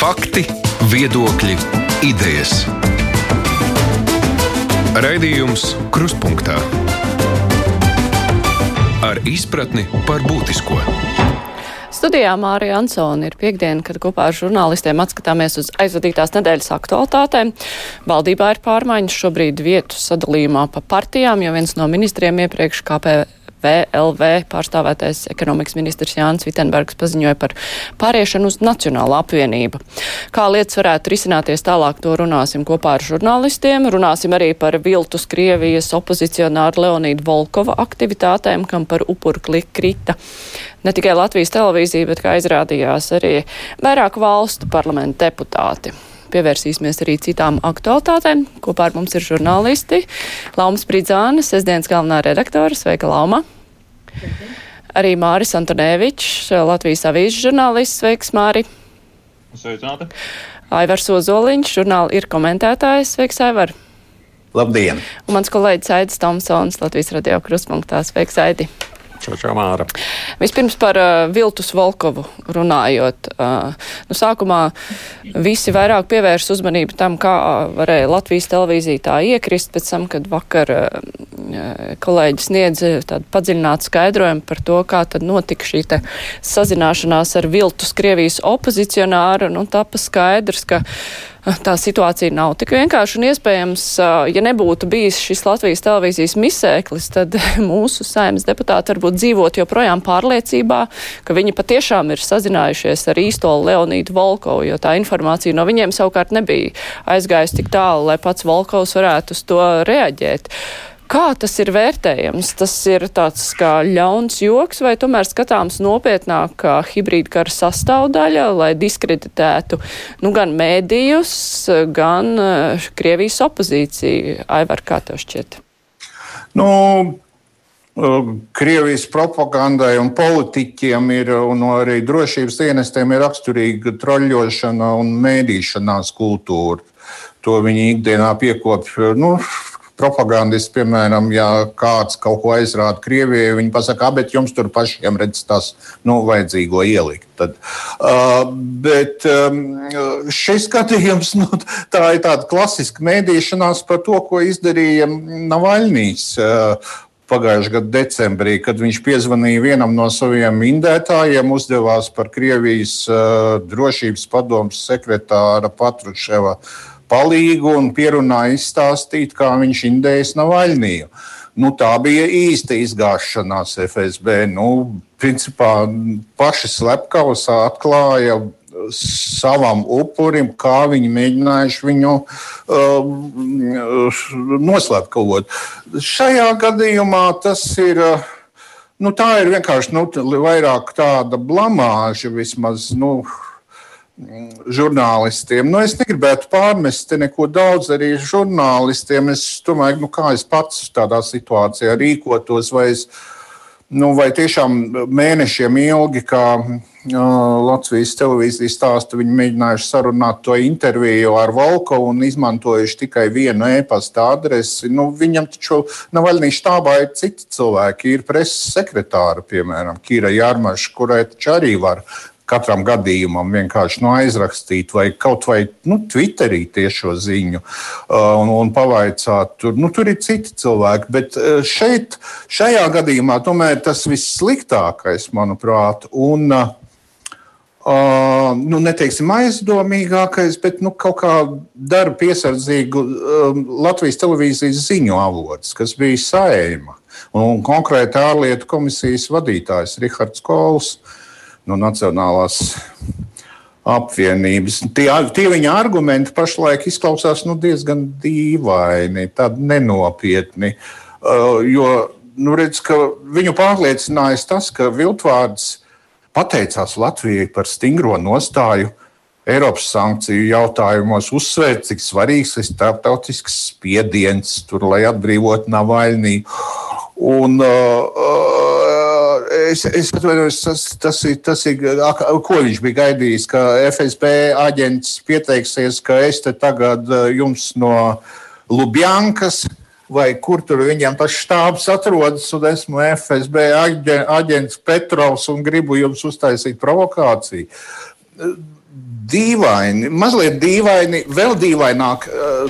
Fakti, viedokļi, idejas. Raidījums Krustpunktā ar izpratni par būtisko. Studijā Mārija Ansona ir piekdiena, kad kopā ar žurnālistiem atskatāmies uz aizvadītās nedēļas aktualitātēm. Valdībā ir pārmaiņas šobrīd vietu sadalījumā pa partijām, jo viens no ministriem iepriekš KP VLV pārstāvētais ekonomikas ministrs Jānis Vitenbergs paziņoja par pāriešanu uz Nacionālo apvienību. Kā lietas varētu risināties tālāk, to runāsim kopā ar žurnālistiem. Runāsim arī par viltus Krievijas opozicionāru Leonīdu Volkova aktivitātēm, kam par upuru krita ne tikai Latvijas televīzija, bet, kā izrādījās, arī vairāku valstu parlamentu deputāti pievērsīsimies arī citām aktualitātēm. Kopā ar mums ir žurnālisti Lauma Spridzāne, sestdienas galvenā redaktore. Sveika, Lauma! Arī Māris Antonēvičs, Latvijas avīzes žurnālists. Sveiks, Māri! Sveicināti! Aivars Ozoliņš, žurnāli ir komentētājs. Sveiks, Aivar! Labdien! Un mans kolēģis Aidis Tomsons, Latvijas radio kruspunktā. Sveiks, Aidi! Čau, čau, Māra. Vispirms par uh, Viltus Volkovu runājot. Uh, nu, sākumā visi vairāk pievērs uzmanību tam, kā varēja Latvijas televīzija tā iekrist pēc tam, kad vakar uh, kolēģis sniedz tādu padziļinātu skaidrojumu par to, kā tad notika šī te sazināšanās ar Viltus Krievijas opozicionāru. Nu, tapa skaidrs, ka uh, tā situācija nav tik vienkārši un iespējams, ja nebūtu bijis šis Latvijas televīzijas misēklis, tad mūsu saimnes deputāti varbūt dzīvot joprojām pārliecībā, ka viņi patiešām ir sazinājušies ar īsto Leonīdu Volkovu, jo tā informācija no viņiem savukārt nebija aizgājusi tik tālu, lai pats Volkovs varētu uz to reaģēt. Kā tas ir vērtējams? Tas ir tāds kā ļauns joks vai tomēr skatāms nopietnāk kā hibrīda kara sastāvdaļa, lai diskreditētu nu, gan mēdījus, gan Krievijas opozīciju? Aivar, kā tev šķiet? Nu, Krievijas propagandai un politiķiem ir, un arī drošības dienestiem ir raksturīga troļļošana un mēdīšanās kultūra. To viņi ikdienā piekopja nu, propagandists, piemēram, ja kāds kaut ko aizrāda Krievijai, viņi pasakā, bet jums tur pašiem redz tas nu, vajadzīgo ielikt. Tad, uh, bet um, šis skatījums, nu, tā ir tāda klasiska mēdīšanās par to, ko izdarīja Navaļnīs. Uh, pagājušā gada decembrī, kad viņš piezvanīja vienam no saviem indētājiem, uzdevās par Krievijas uh, drošības padomus sekretāra Patruševa palīgu un pierunāja izstāstīt, kā viņš indējas Navaļniju. Nu, tā bija īsta izgāšanās FSB. Nu, principā paši slepkavas atklāja savam upurim, kā viņi mēģinājuši viņu uh, noslēpkavot. Šajā gadījumā tas ir. Nu, tā ir vienkārši nu, vairāk tāda blamāža, vismaz nu, žurnālistiem. Nu, es negribētu pārmest neko daudz arī žurnālistiem. Es domāju, nu, kā es pats tādā situācijā rīkotos, vai, es, nu, vai tiešām mēnešiem ilgi, kā Latvijas televīzijas stāstu, viņi mēģinājuši sarunāt to interviju ar Volkovu un izmantojuši tikai vienu e-pasta adresi. Nu, viņam taču Navaļnī štābā ir citi cilvēki. Ir preses sekretāra, piemēram, Kīra Jārmaša, kurai taču arī var katram gadījumam vienkārši nu, aizrakstīt, vai kaut vai nu, Twitterī tiešo ziņu uh, un, un pavaicāt. Tur, nu, tur ir citi cilvēki, bet uh, šeit, šajā gadījumā tomēr tas vissliktākais, manuprāt, un uh, Uh, nu, neteiksim aizdomīgākais, bet nu, kaut kā dara piesardzīgu uh, Latvijas televīzijas ziņu avots, kas bija saima. Un, un konkrēti ārlietu komisijas vadītājs Rihards Kols. Uh, no Nacionālās apvienības. Tie, tie viņa argumenti pašlaik izklausās nu, diezgan dīvaini, tādi nenopietni. Uh, jo nu, redz, viņu pārliecinājis tas, ka Viltvārds pateicās Latvijai par stingro nostāju Eiropas sankciju jautājumos, uzsvērt, cik svarīgs ir starptautisks spiediens, tur, lai atbrīvotu Navaļniju. Un, uh, uh, es, es atvainojos, tas, tas, ir, tas ir, ko viņš bija gaidījis, ka FSB aģents pieteiksies, ka es te tagad jums no Lubjankas vai kur tur viņiem tas štābs atrodas, un esmu FSB aģents Petrovs un gribu jums uztaisīt provokāciju. Dīvaini, mazliet dīvaini, vēl dīvaināk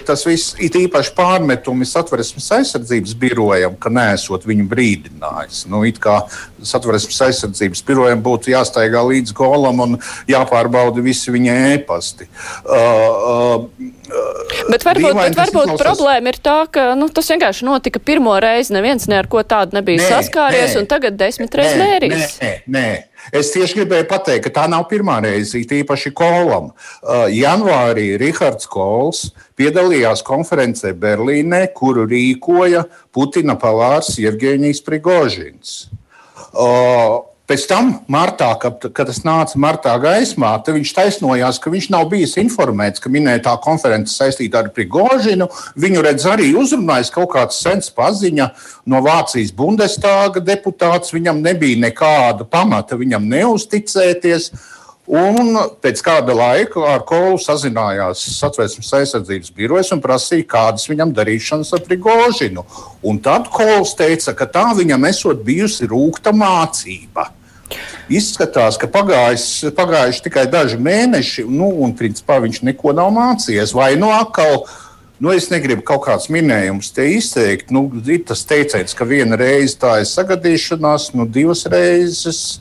tas viss, it īpaši pārmetumi satversmes aizsardzības birojam, ka nesot viņu brīdinājis. Nu, it kā satversmes aizsardzības birojam būtu jāstaigā līdz golam un jāpārbauda visi viņa ēpasti. Uh, uh, bet varbūt, dīvaini, bet varbūt problēma ir tā, ka nu, tas vienkārši notika pirmo reizi, neviens ne ar ko tādu nebija nē, saskāries, nē, un tagad desmit reizes mērīs. Nē, nē, Es tieši gribēju pateikt, ka tā nav pirmā reize, īpaši Kolam. Uh, janvārī Rihards Kols piedalījās konferencē Berlīnē, kuru rīkoja Putina palārs Jevģīnijas Prigožins. Uh, Pēc tam, martā, kad, kad tas nāca martā gaismā, viņš taisnojās, ka viņš nav bijis informēts, ka minētā konference saistīta ar Prigožinu. Viņu redz arī uzrunājis kaut kāds sens paziņa no Vācijas Bundestāga deputāts. Viņam nebija nekāda pamata viņam neusticēties. Un pēc kāda laika ar Kolu sazinājās Satversmes aizsardzības birojas un prasīja, kādas viņam darīšanas ar Prigožinu. Un tad Kols teica, ka tā viņam esot bijusi rūkta mācība. Izskatās, ka pagājis, pagājuši tikai daži mēneši, nu, un principā viņš neko nav mācījies. Vai nu atkal, nu, es negribu kaut kādus minējumus te izteikt. Nu, ir tas teiciens, ka viena reize tā ir sagadīšanās, nu, divas reizes.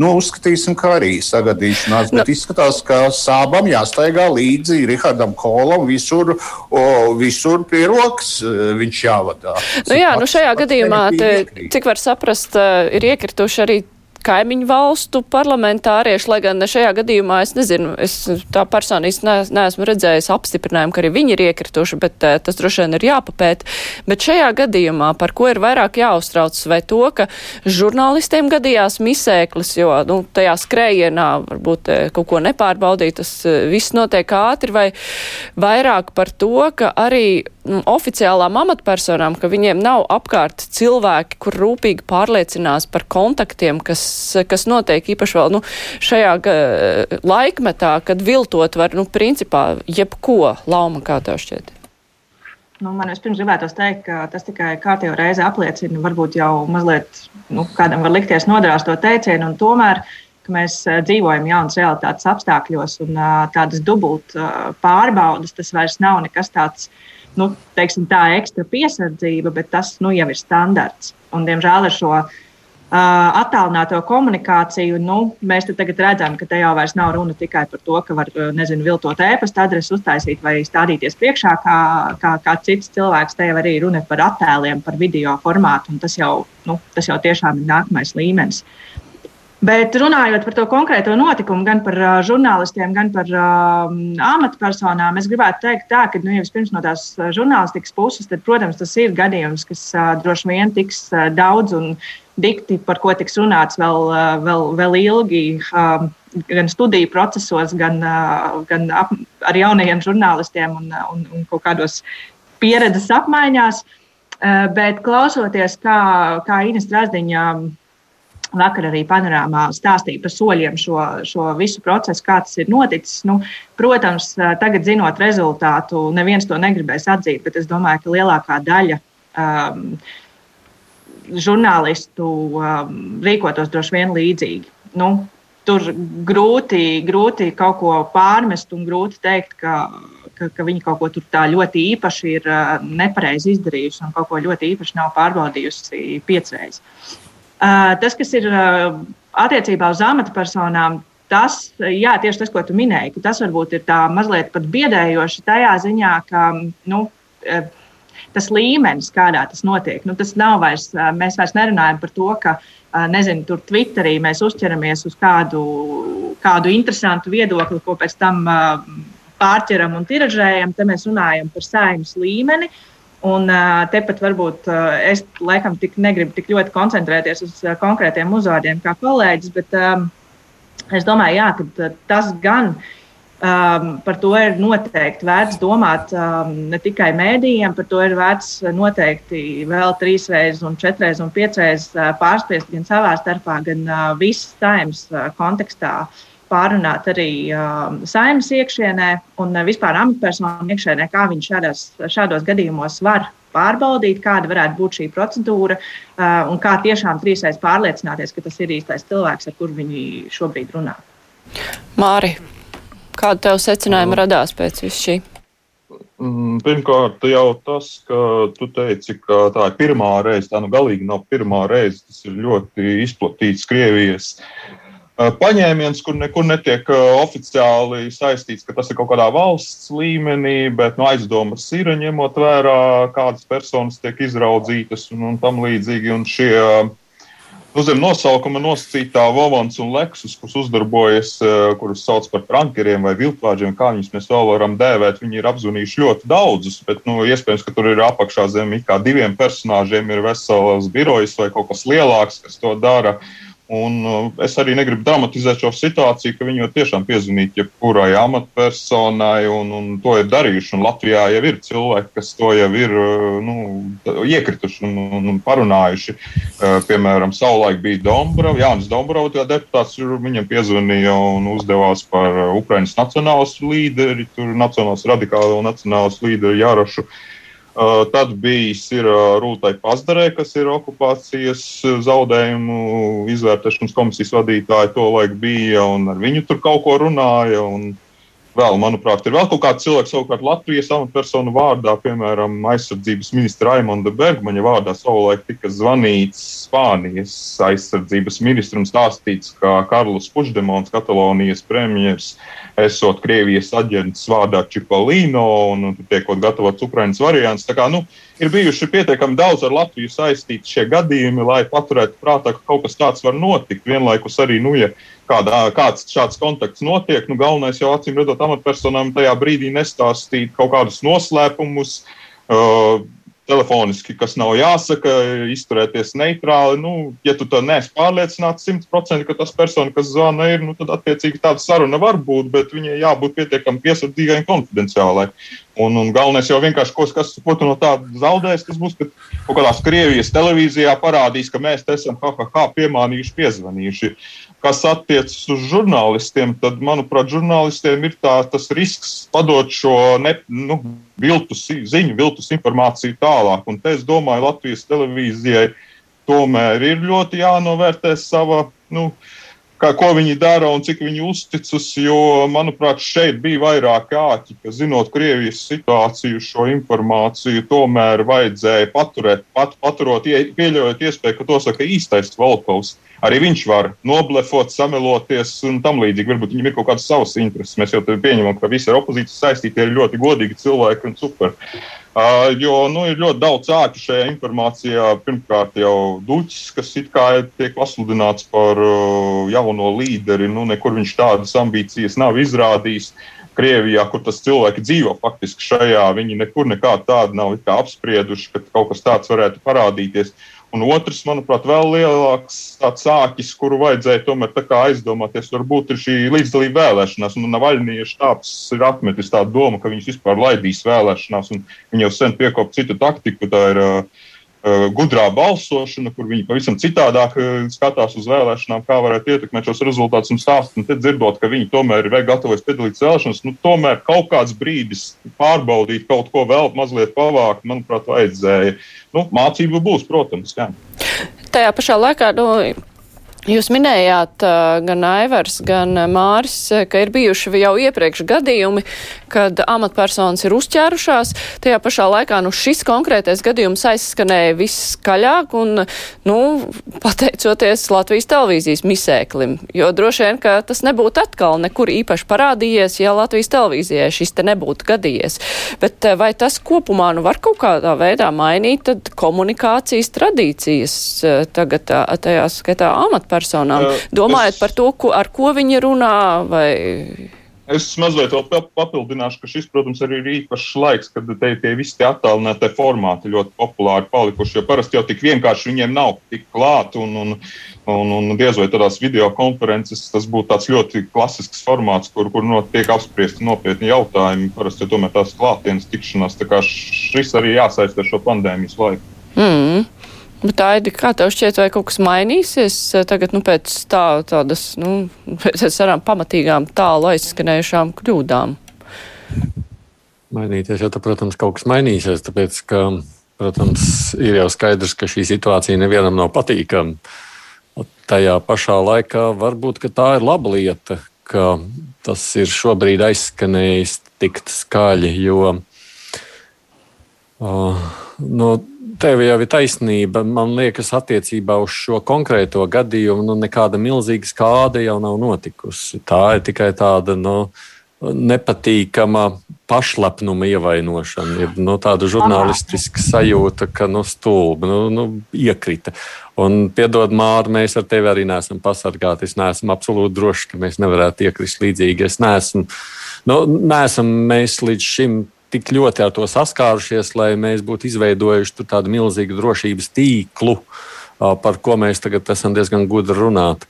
Nu, uzskatīsim, kā arī sagadīšanās. Bet nu. izskatās, ka sābam jāstaigā līdzi Rihardam Kolam. Visur, o, visur pie rokas e, viņš jāvadā. Nu, jā, nu šajā gadījumā, te, cik var saprast, e, ir iekrituši arī kaimiņu valstu parlamentārieši, lai gan šajā gadījumā es nezinu, es tā personīgi ne, neesmu redzējis apstiprinājumu, ka arī viņi ir iekrituši, bet uh, tas droši vien ir jāpapēt. Bet šajā gadījumā, par ko ir vairāk jāuztraucas, vai to, ka žurnālistiem gadījās misēklis, jo, nu, tajā skrējienā varbūt uh, kaut ko nepārbaudīt, tas uh, viss notiek ātri, vai vairāk par to, ka arī oficiālām amatpersonām, ka viņiem nav apkārt cilvēki, kur rūpīgi pārliecinās par kontaktiem, kas, kas notiek īpaši vēl nu, šajā laikmetā, kad viltot var, nu, principā, jebko lauma, kā tev šķiet. Nu, man vispirms gribētos teikt, ka tas tikai kārtībā reize apliecina, varbūt jau mazliet nu, kādam var likties nodrāst to teicienu, un tomēr mēs dzīvojam jaunas realitātes apstākļos, un tādas dubult pārbaudas tas vairs nav nekas tāds nu, teiksim, tā ekstra piesardzība, bet tas nu, jau ir standarts. Un, diemžēl ar šo uh, attālināto komunikāciju nu, mēs tagad redzam, ka te jau vairs nav runa tikai par to, ka var nezinu, viltot e-pasta adresi uztaisīt vai stādīties priekšā, kā, kā, kā cits cilvēks. Te jau arī runa par attēliem, par video formātu, un tas jau, nu, tas jau tiešām ir nākamais līmenis. Bet runājot par to konkrēto notikumu, gan par uh, žurnālistiem, gan par uh, amatpersonām, es gribētu teikt, tā, ka nu, vispirms no tās žurnālistikas puses, tad, protams, tas ir gadījums, kas uh, droši vien tiks uh, daudz un dikti, par ko tiks runāts vēl, uh, vēl, vēl ilgi, uh, gan studiju procesos, gan, uh, gan ap, ar jaunajiem žurnālistiem un, un, un kaut kādos pieredzes apmaiņās. Uh, bet klausoties, kā, kā Ines Strasdiņa Vakar arī panorāmā stāstīja par soļiem šo, šo visu procesu, kā tas ir noticis. Nu, protams, tagad zinot rezultātu, neviens to negribēs atzīt, bet es domāju, ka lielākā daļa um, žurnālistu um, rīkotos droši vien līdzīgi. Nu, tur grūti, grūti kaut ko pārmest un grūti teikt, ka, ka, ka viņi kaut ko tā ļoti īpaši ir nepareizi izdarījuši un kaut ko ļoti īpaši nav pārbaudījusi piecreiz. Tas, kas ir attiecībā uz amatpersonām, tas, jā, tieši tas, ko tu minēji, ka tas varbūt ir tā mazliet pat biedējoši tajā ziņā, ka nu, tas līmenis, kādā tas notiek, nu, tas nav vairs, mēs vairs nerunājam par to, ka, nezinu, tur Twitterī mēs uzķeramies uz kādu, kādu interesantu viedokli, ko pēc tam pārķeram un tiražējam, te mēs runājam par saimnes līmeni. Uh, Un tepat varbūt es laikam tik negribu tik ļoti koncentrēties uz konkrētiem uzvārdiem kā kolēģis, bet es domāju, jā, ka tas gan um, par to ir noteikti vērts domāt um, ne tikai mēdījiem, par to ir vērts noteikti vēl trīs reizes, un četras un piecas reizes pārspiest gan savā starpā, gan uh, visas taimas uh, kontekstā. Uh, pārunāt arī uh, saimnes iekšienē un uh, vispār amatpersonu iekšienē, kā viņi šādās, šādos gadījumos var pārbaudīt, kāda varētu būt šī procedūra uh, un kā tiešām trīsreiz pārliecināties, ka tas ir īstais cilvēks, ar kuru viņi šobrīd runā. Māri, Kāda tev secinājuma radās pēc visu šī? Mm, pirmkārt, jau tas, ka tu teici, ka tā ir pirmā reize, tā nu galīgi nav pirmā reize. Tas ir ļoti izplatīts Krievijas paņēmiens, kur nekur netiek oficiāli saistīts, ka tas ir kaut kādā valsts līmenī, bet no nu, aizdomas ir ņemot vērā, kādas personas tiek izraudzītas un, un tam līdzīgi. Un šie Nu, zem nosaukuma nosacītā Vovons un Leksus, kurus uzdarbojas, eh, kurus sauc par prankeriem vai viltvāģiem, kā viņus mēs vēl varam dēvēt, viņi ir apzvanījuši ļoti daudzus, bet nu, iespējams, ka tur ir apakšā zem kā diviem personāžiem ir vesels birojs vai kaut kas lielāks, kas to dara. Uh, Un uh, es arī negribu dramatizēt šo situāciju, ka viņi jau tiešām piezvanīt jebkurai amatpersonai, un, un to ir darījuši. Un Latvijā jau ir cilvēki, kas to jau ir uh, nu, iekrituši un, un, un parunājuši. Uh, piemēram, savulaik bija Dombrovs, Jānis Dombrovs, deputāts, viņam piezvanīja un uzdevās par Ukraiņas nacionālas līderi, tur nacionāls radikālo nacionālas līderi Jārašu. Uh, Uh, tad bijis ir uh, Rūtai Pazdarē, kas ir okupācijas zaudējumu izvērtēšanas komisijas vadītāja, to laik bija, un ar viņu tur kaut ko runāja. Un, vēl, manuprāt, ir vēl kaut kāds cilvēks, savukārt Latvijas amatpersonu vārdā, piemēram, aizsardzības ministra Raimonda Bergmaņa vārdā savulaik tika zvanīts Spānijas aizsardzības ministram stāstīts, ka Karls Puigdemons, Katalonijas premjers, esot Krievijas aģents vārdā Čipolino un tiekot gatavots Ukrainas variants. Tā kā, nu, ir bijuši pietiekami daudz ar Latviju saistīti šie gadījumi, lai paturētu prātā, ka kaut kas tāds var notikt. Vienlaikus arī, nu, ja kādā, kāds šāds kontakts notiek. Nu, galvenais jau acīm redzot, amatpersonām tajā brīdī nestāstīt kaut kādus noslēpumus. Uh, telefoniski, kas nav jāsaka, izturēties neitrāli. Nu, ja tu to neesi pārliecināts simtprocentīgi, ka tas persona, kas zvana, ir, nu, tad attiecīgi tāda saruna var būt, bet viņai jābūt pietiekami piesardzīgai un konfidenciālai. Un, un galvenais jau vienkārši, ko, kas, ko tu no tā zaudēsi, tas būs, ka kaut kādās Krievijas televīzijā parādīs, ka mēs te esam ha, ha, ha, piemānījuši, piezvanījuši. Kas attiecas uz žurnālistiem, tad, manuprāt, žurnālistiem ir tā, tas risks padot šo ne, nu, viltus ziņu, viltus informāciju tālāk. Un te es domāju, Latvijas televīzijai tomēr ir ļoti jānovērtē sava. Nu, kā, ko viņi dara un cik viņi uzticas. Jo, manuprāt, šeit bija vairāk āķi, ka zinot Krievijas situāciju, šo informāciju tomēr vajadzēja paturēt, pat, paturot, pieļaujot iespēju, ka to saka īstais Volkovs arī viņš var noblefot, sameloties un tam līdzīgi. Varbūt viņam ir kaut kādas savas intereses. Mēs jau pieņemam, ka visi ar opozīciju saistīti ir ļoti godīgi cilvēki un super. Jo nu, ir ļoti daudz āķu šajā informācijā. Pirmkārt, jau Duķis, kas it kā tiek pasludināts par jauno līderi, nu, nekur viņš tādas ambīcijas nav izrādījis. Krievijā, kur tas cilvēki dzīvo faktiski šajā, viņi nekur nekā tādu nav apsprieduši, ka kaut kas tāds varētu parādīties. Uh, Un otrs, manuprāt, vēl lielāks tāds sākis, kuru vajadzēja tomēr aizdomāties, varbūt ir šī līdzdalība vēlēšanās. Un Navaļnija štābs ir atmetis tādu domu, ka viņus vispār laidīs vēlēšanās, un viņi jau sen piekop citu taktiku. Tā ir Uh, gudrā balsošana, kur viņi pavisam citādāk uh, skatās uz vēlēšanām, kā varētu ietekmēt šos rezultātus un stāstīt. Un tad dzirdot, ka viņi tomēr ir gatavojas piedalīties vēlēšanās, nu, tomēr kaut kāds brīdis pārbaudīt kaut ko vēl mazliet pavākt, manuprāt, vajadzēja. Nu, mācība būs, protams. Jā. Tajā pašā laikā nu, Jūs minējāt gan Aivars, gan Māris, ka ir bijuši jau iepriekš gadījumi, kad amatpersonas ir uzķērušās. Tajā pašā laikā nu, šis konkrētais gadījums aizskanēja viskaļāk un, nu, pateicoties Latvijas televīzijas misēklim. Jo droši vien, ka tas nebūtu atkal nekur īpaši parādījies, ja Latvijas televīzijai šis te nebūtu gadījies. Bet vai tas kopumā nu, var kaut kādā veidā mainīt komunikācijas tradīcijas tagad tajā skatā amatpersonas? Personām. Domājot es... par to, ko, ar ko viņi runā vai. Es mazliet papildināšu, ka šis, protams, arī ir īpašs laiks, kad te tie visi tie attālinātie formāti ļoti populāri palikuši. Jo parasti jau tik vienkārši viņiem nav tik klāt, un, un, un, un diez vai tādās video konferences tas būtu tāds ļoti klasisks formāts, kur, kur notiek apspriesti nopietni jautājumi. Parasti jau tomēr tās klātienes tikšanās, tā kā šis arī jāsaist ar šo pandēmijas laiku. Mm. Bet, Aidi, kā tev šķiet, vai kaut kas mainīsies eh, tagad, nu, pēc tā, tādas, nu, pēc pamatīgām tālu aizskanējušām kļūdām? Mainīties, ja tā, protams, kaut kas mainīsies, tāpēc, ka, protams, ir jau skaidrs, ka šī situācija nevienam nav patīkama. Tajā pašā laikā varbūt tā ir laba lieta, ka tas ir šobrīd aizskanējis tik skaļi, jo uh, no, tev jau ir taisnība. Man liekas, attiecībā uz šo konkrēto gadījumu nu, nekāda milzīga skāde jau nav notikusi. Tā ir tikai tāda. Nu, nepatīkama pašlepnuma ievainošana. Ir nu, tāda žurnālistiska sajūta, ka nu, stulbi nu, nu, iekrita. Un, piedod, Mārta, mēs ar tevi arī neesam pasargāti. Es neesmu absolūti drošs, ka mēs nevarētu iekrist līdzīgi. Es neesmu, nu, neesam mēs līdz šim tik ļoti ar to saskārušies, lai mēs būtu izveidojuši tādu milzīgu drošības tīklu, par ko mēs tagad esam diezgan gudri runāt.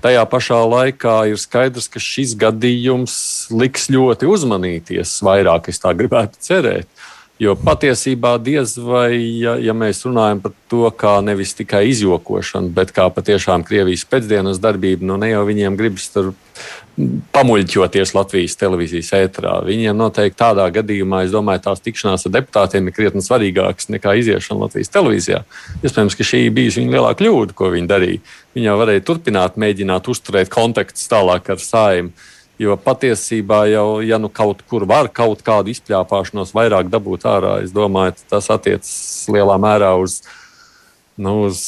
Tajā pašā laikā ir skaidrs, ka šis gadījums liks ļoti uzmanīties vairāk, es tā gribētu cerēt. Jo patiesībā diez vai, ja, ja mēs runājam par to kā nevis tikai izjokošanu, bet kā patiešām Krievijas pēcdienas darbību, nu ne jau viņiem gribas tur pamuļķoties Latvijas televīzijas ēterā. Viņiem noteikti tādā gadījumā, es domāju, tās tikšanās ar deputātiem ir krietni svarīgākas nekā iziešana Latvijas televīzijā. Iespējams, ka šī bija viņa lielākā kļūda, ko viņi darīja. Viņi jau varēja turpināt, mēģināt uzturēt kontaktus tālāk ar sājumu Jo patiesībā jau, ja nu kaut kur var kaut kādu izpļāpāšanos vairāk dabūt ārā, es domāju, tas attiecas lielā mērā uz, nu, uz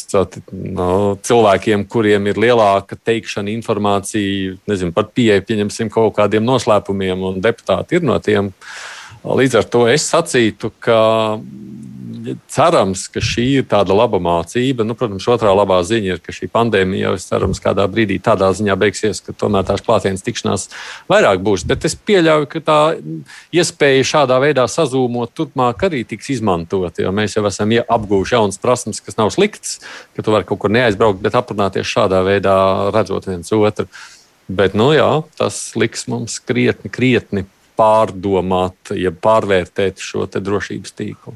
nu, cilvēkiem, kuriem ir lielāka teikšana, informācija nezinu, par pieeju, pieņemsim, kaut kādiem noslēpumiem, un deputāti ir no tiem. Līdz ar to es sacītu, ka cerams, ka šī ir tāda laba mācība. Nu, protams, otrā labā ziņa ir, ka šī pandēmija jau cerams kādā brīdī tādā ziņā beigsies, ka tomēr tās klātienes tikšanās vairāk būs. Bet es pieļauju, ka tā iespēja šādā veidā sazūmot turpmāk arī tiks izmantot. Jo mēs jau esam apgūši jaunas prasmes, kas nav sliktas, ka tu vari kaut kur neaizbraukt, bet aprunāties šādā veidā, redzot viens otru. Bet, nu jā, tas liks mums krietni, krietni pārdomāt, ja pārvērtēt šo drošības tīklu.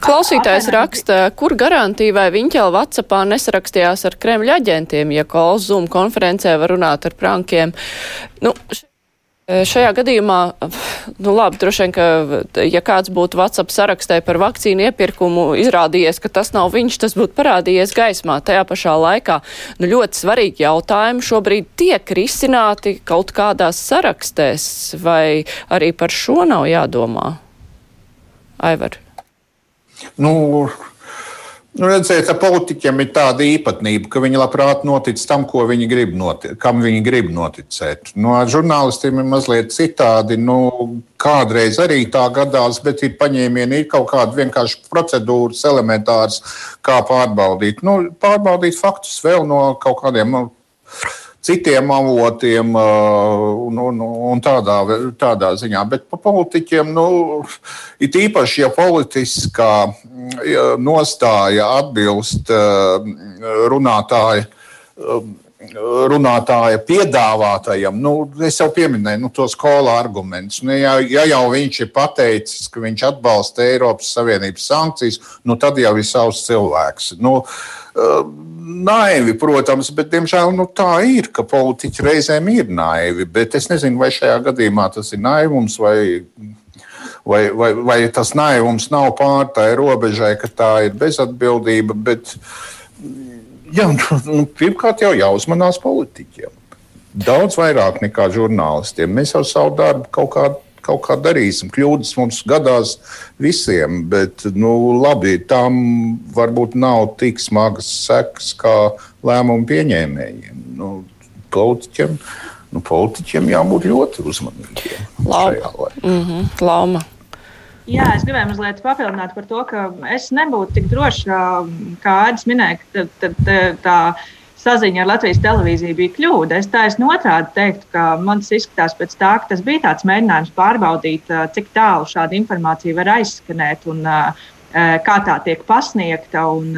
Klausītājs raksta, kur garantija vai viņš jau Whatsappā nesarakstījās ar Kremļa aģentiem, ja kols Zoom konferencē var runāt ar prankiem. Nu, Šajā gadījumā, nu labi, droši vien, ka ja kāds būtu WhatsApp sarakstē par vakcīnu iepirkumu, izrādījies, ka tas nav viņš, tas būtu parādījies gaismā. Tajā pašā laikā nu, ļoti svarīgi jautājumi šobrīd tiek risināti kaut kādās sarakstēs, vai arī par šo nav jādomā? Aivar. Nu, Nu, redziet, politiķiem ir tāda īpatnība, ka viņi labprāt notic tam, viņi grib notic, kam viņi grib noticēt. Nu, ar žurnālistiem ir mazliet citādi. Nu, kādreiz arī tā gadās, bet ir paņēmieni, ir kaut kāda vienkārši procedūras, elementārs, kā pārbaudīt. Nu, pārbaudīt faktus vēl no kaut kādiem. Nu, citiem avotiem un, un, un tādā, tādā ziņā. Bet par politiķiem, nu, it īpaši, ja politiskā nostāja atbilst runātāja runātāja piedāvātajam, nu, es jau pieminēju nu, to skolu argumentus. Nu, ja, ja jau viņš ir pateicis, ka viņš atbalsta Eiropas Savienības sankcijas, nu, tad jau ir savs cilvēks. Nu, naivi, protams, bet diemžēl nu, tā ir, ka politiķi reizēm ir naivi. Bet es nezinu, vai šajā gadījumā tas ir naivums vai. Vai, vai, vai tas naivums nav pār tai robežai, ka tā ir bezatbildība, bet Jā, nu, pirmkārt, jau jāuzmanās politiķiem. Daudz vairāk nekā žurnālistiem. Mēs jau savu darbu kaut kā, kaut kā darīsim. Kļūdas mums gadās visiem, bet nu, labi, tam varbūt nav tik smagas sekas kā lēmumu pieņēmējiem. Nu, politiķiem, nu, politiķiem jābūt ļoti uzmanīgiem. Lauma. Mm -hmm, Lauma. Jā, es gribēju mazliet papildināt par to, ka es nebūtu tik droša, kā Aits minēja, ka tā, tā, tā saziņa ar Latvijas televīziju bija kļūda. Es taisnu otrādi teiktu, ka man tas izskatās pēc tā, ka tas bija tāds mēģinājums pārbaudīt, cik tālu šāda informācija var aizskanēt un kā tā tiek pasniegta un,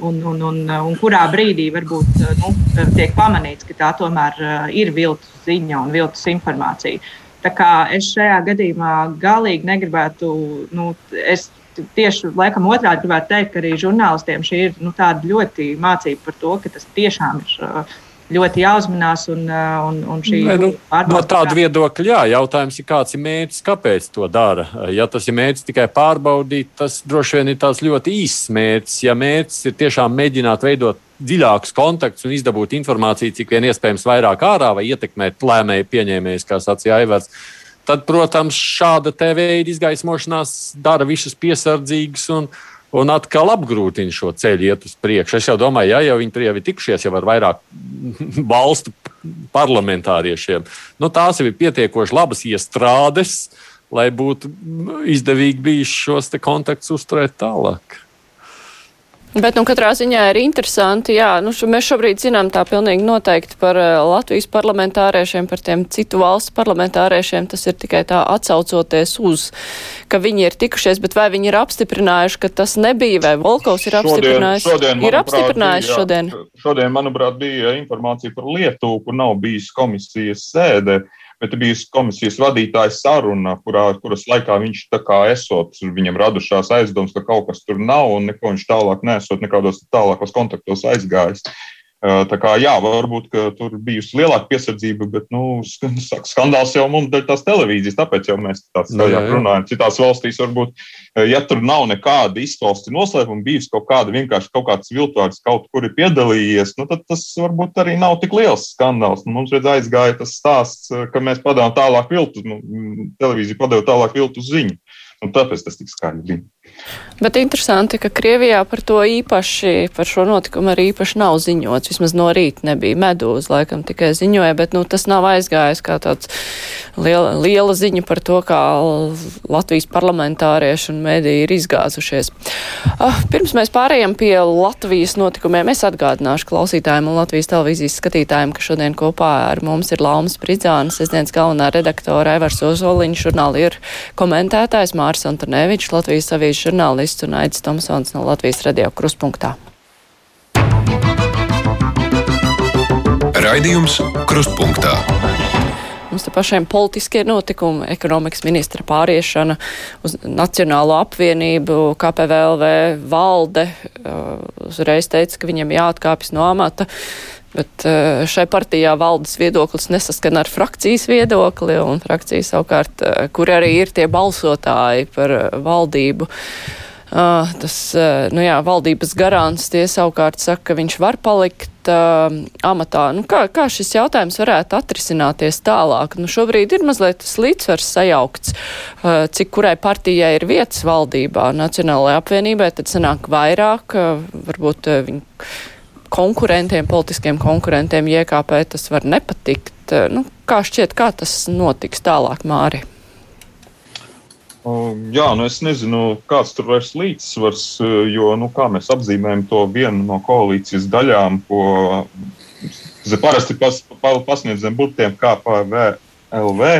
un, un, un, un kurā brīdī varbūt nu, tiek pamanīts, ka tā tomēr ir viltus ziņa un viltus informācija. Kā es šajā gadījumā galīgi negribētu, nu, es tieši laikam otrādi gribētu teikt, ka arī žurnālistiem šī ir nu, ļoti mācība par to, ka tas tiešām ir uh, ļoti jāuzmanās. Un, uh, un, un šī ne, nu, no tāda viedokļa, jā, jautājums ir, kāds ir mērķis, kāpēc to dara. Ja tas ir mērķis tikai pārbaudīt, tas droši vien ir tāds ļoti īsts mērķis. Ja mērķis ir tiešām mēģināt veidot dziļākus kontaktus un izdabūt informāciju, cik vien iespējams vairāk ārā vai ietekmēt lēmēju pieņēmējus, kā sacīja Aivars. Tad, protams, šāda te veida izgaismošanās dara visus piesardzīgus un, un atkal apgrūtina šo ceļu iet uz priekšu. Es jau domāju, ja jau viņi tur jau ir tikušies jau ar vairāk valstu parlamentāriešiem, nu, tās jau ir pietiekoši labas iestrādes, lai būtu izdevīgi bijis šos kontaktus uzturēt tālāk. Bet, nu, katrā ziņā ir interesanti, jā, nu, šo, mēs šobrīd zinām tā pilnīgi noteikti par uh, Latvijas parlamentāriešiem, par tiem citu valstu parlamentāriešiem, tas ir tikai tā atsaucoties uz, ka viņi ir tikušies, bet vai viņi ir apstiprinājuši, ka tas nebija, vai Volkovs ir apstiprinājis? Šodien, šodien, ir apstiprinājis bija, šodien? Šodien, manuprāt, bija informācija par Lietuvu, kur nav bijis komisijas sēde. Uh, bet bija komisijas vadītājs saruna, kurā, kuras laikā viņš tā kā esot, viņam radušās aizdomas, ka kaut kas tur nav un neko viņš tālāk nesot, nekādos tālākos kontaktos aizgājis. Tā kā, jā, varbūt tur bijusi lielāka piesardzība, bet nu, skandāls jau mums ir tās televīzijas, tāpēc jau mēs tādā nu, veidā runājam. Citās valstīs varbūt, ja tur nav nekāda izklāsta noslēpuma, bijis kaut kāda vienkārši kaut kāds viltvārds kaut kur ir piedalījies, nu, tad tas varbūt arī nav tik liels skandāls. Nu, mums redz aizgāja tas stāsts, ka mēs padevām tālāk viltu, nu, televīzija padeva tālāk viltu ziņu. Un tāpēc tas tik skaļi bija. Bet interesanti, ka Krievijā par to īpaši, par šo notikumu arī īpaši nav ziņots. Vismaz no rīta nebija medūza, laikam tikai ziņoja, bet nu, tas nav aizgājis kā tāds liela, liela ziņa par to, kā Latvijas parlamentārieši un mēdīji ir izgāzušies. Uh, pirms mēs pārējām pie Latvijas notikumiem, es atgādināšu klausītājiem un Latvijas televīzijas skatītājiem, ka šodien kopā ar mums ir Laumas Pridzānas, sestdienas galvenā redaktora Evars Ozoliņš, žurnāli ir komentētājs Māris Antonevičs, Latvijas avīžu žurnālists un Aidis Tomsons no Latvijas radio kruspunktā. Raidījums Krustpunktā. Mums te pašiem politiskie notikumi, ekonomikas ministra pāriešana uz Nacionālo apvienību, KPVLV valde uh, uzreiz teica, ka viņam jāatkāpjas no amata. Bet uh, šai partijā valdes viedoklis nesaskan ar frakcijas viedokli, un frakcija savukārt, uh, kur arī ir tie balsotāji par valdību. Uh, tas, nu jā, valdības garants tie savukārt saka, ka viņš var palikt uh, amatā. Nu, kā, kā šis jautājums varētu atrisināties tālāk? Nu, šobrīd ir mazliet tas līdzsvars sajaukts, uh, cik kurai partijai ir vietas valdībā, Nacionālajai apvienībai, tad sanāk vairāk, uh, varbūt uh, viņi konkurentiem, politiskiem konkurentiem JKP tas var nepatikt. Uh, nu, kā šķiet, kā tas notiks tālāk, Māri? Jā, nu es nezinu, kāds tur vairs līdzsvars, jo, nu, kā mēs apzīmējam to vienu no koalīcijas daļām, ko parasti pas, pasniedz zem burtiem KPVLV.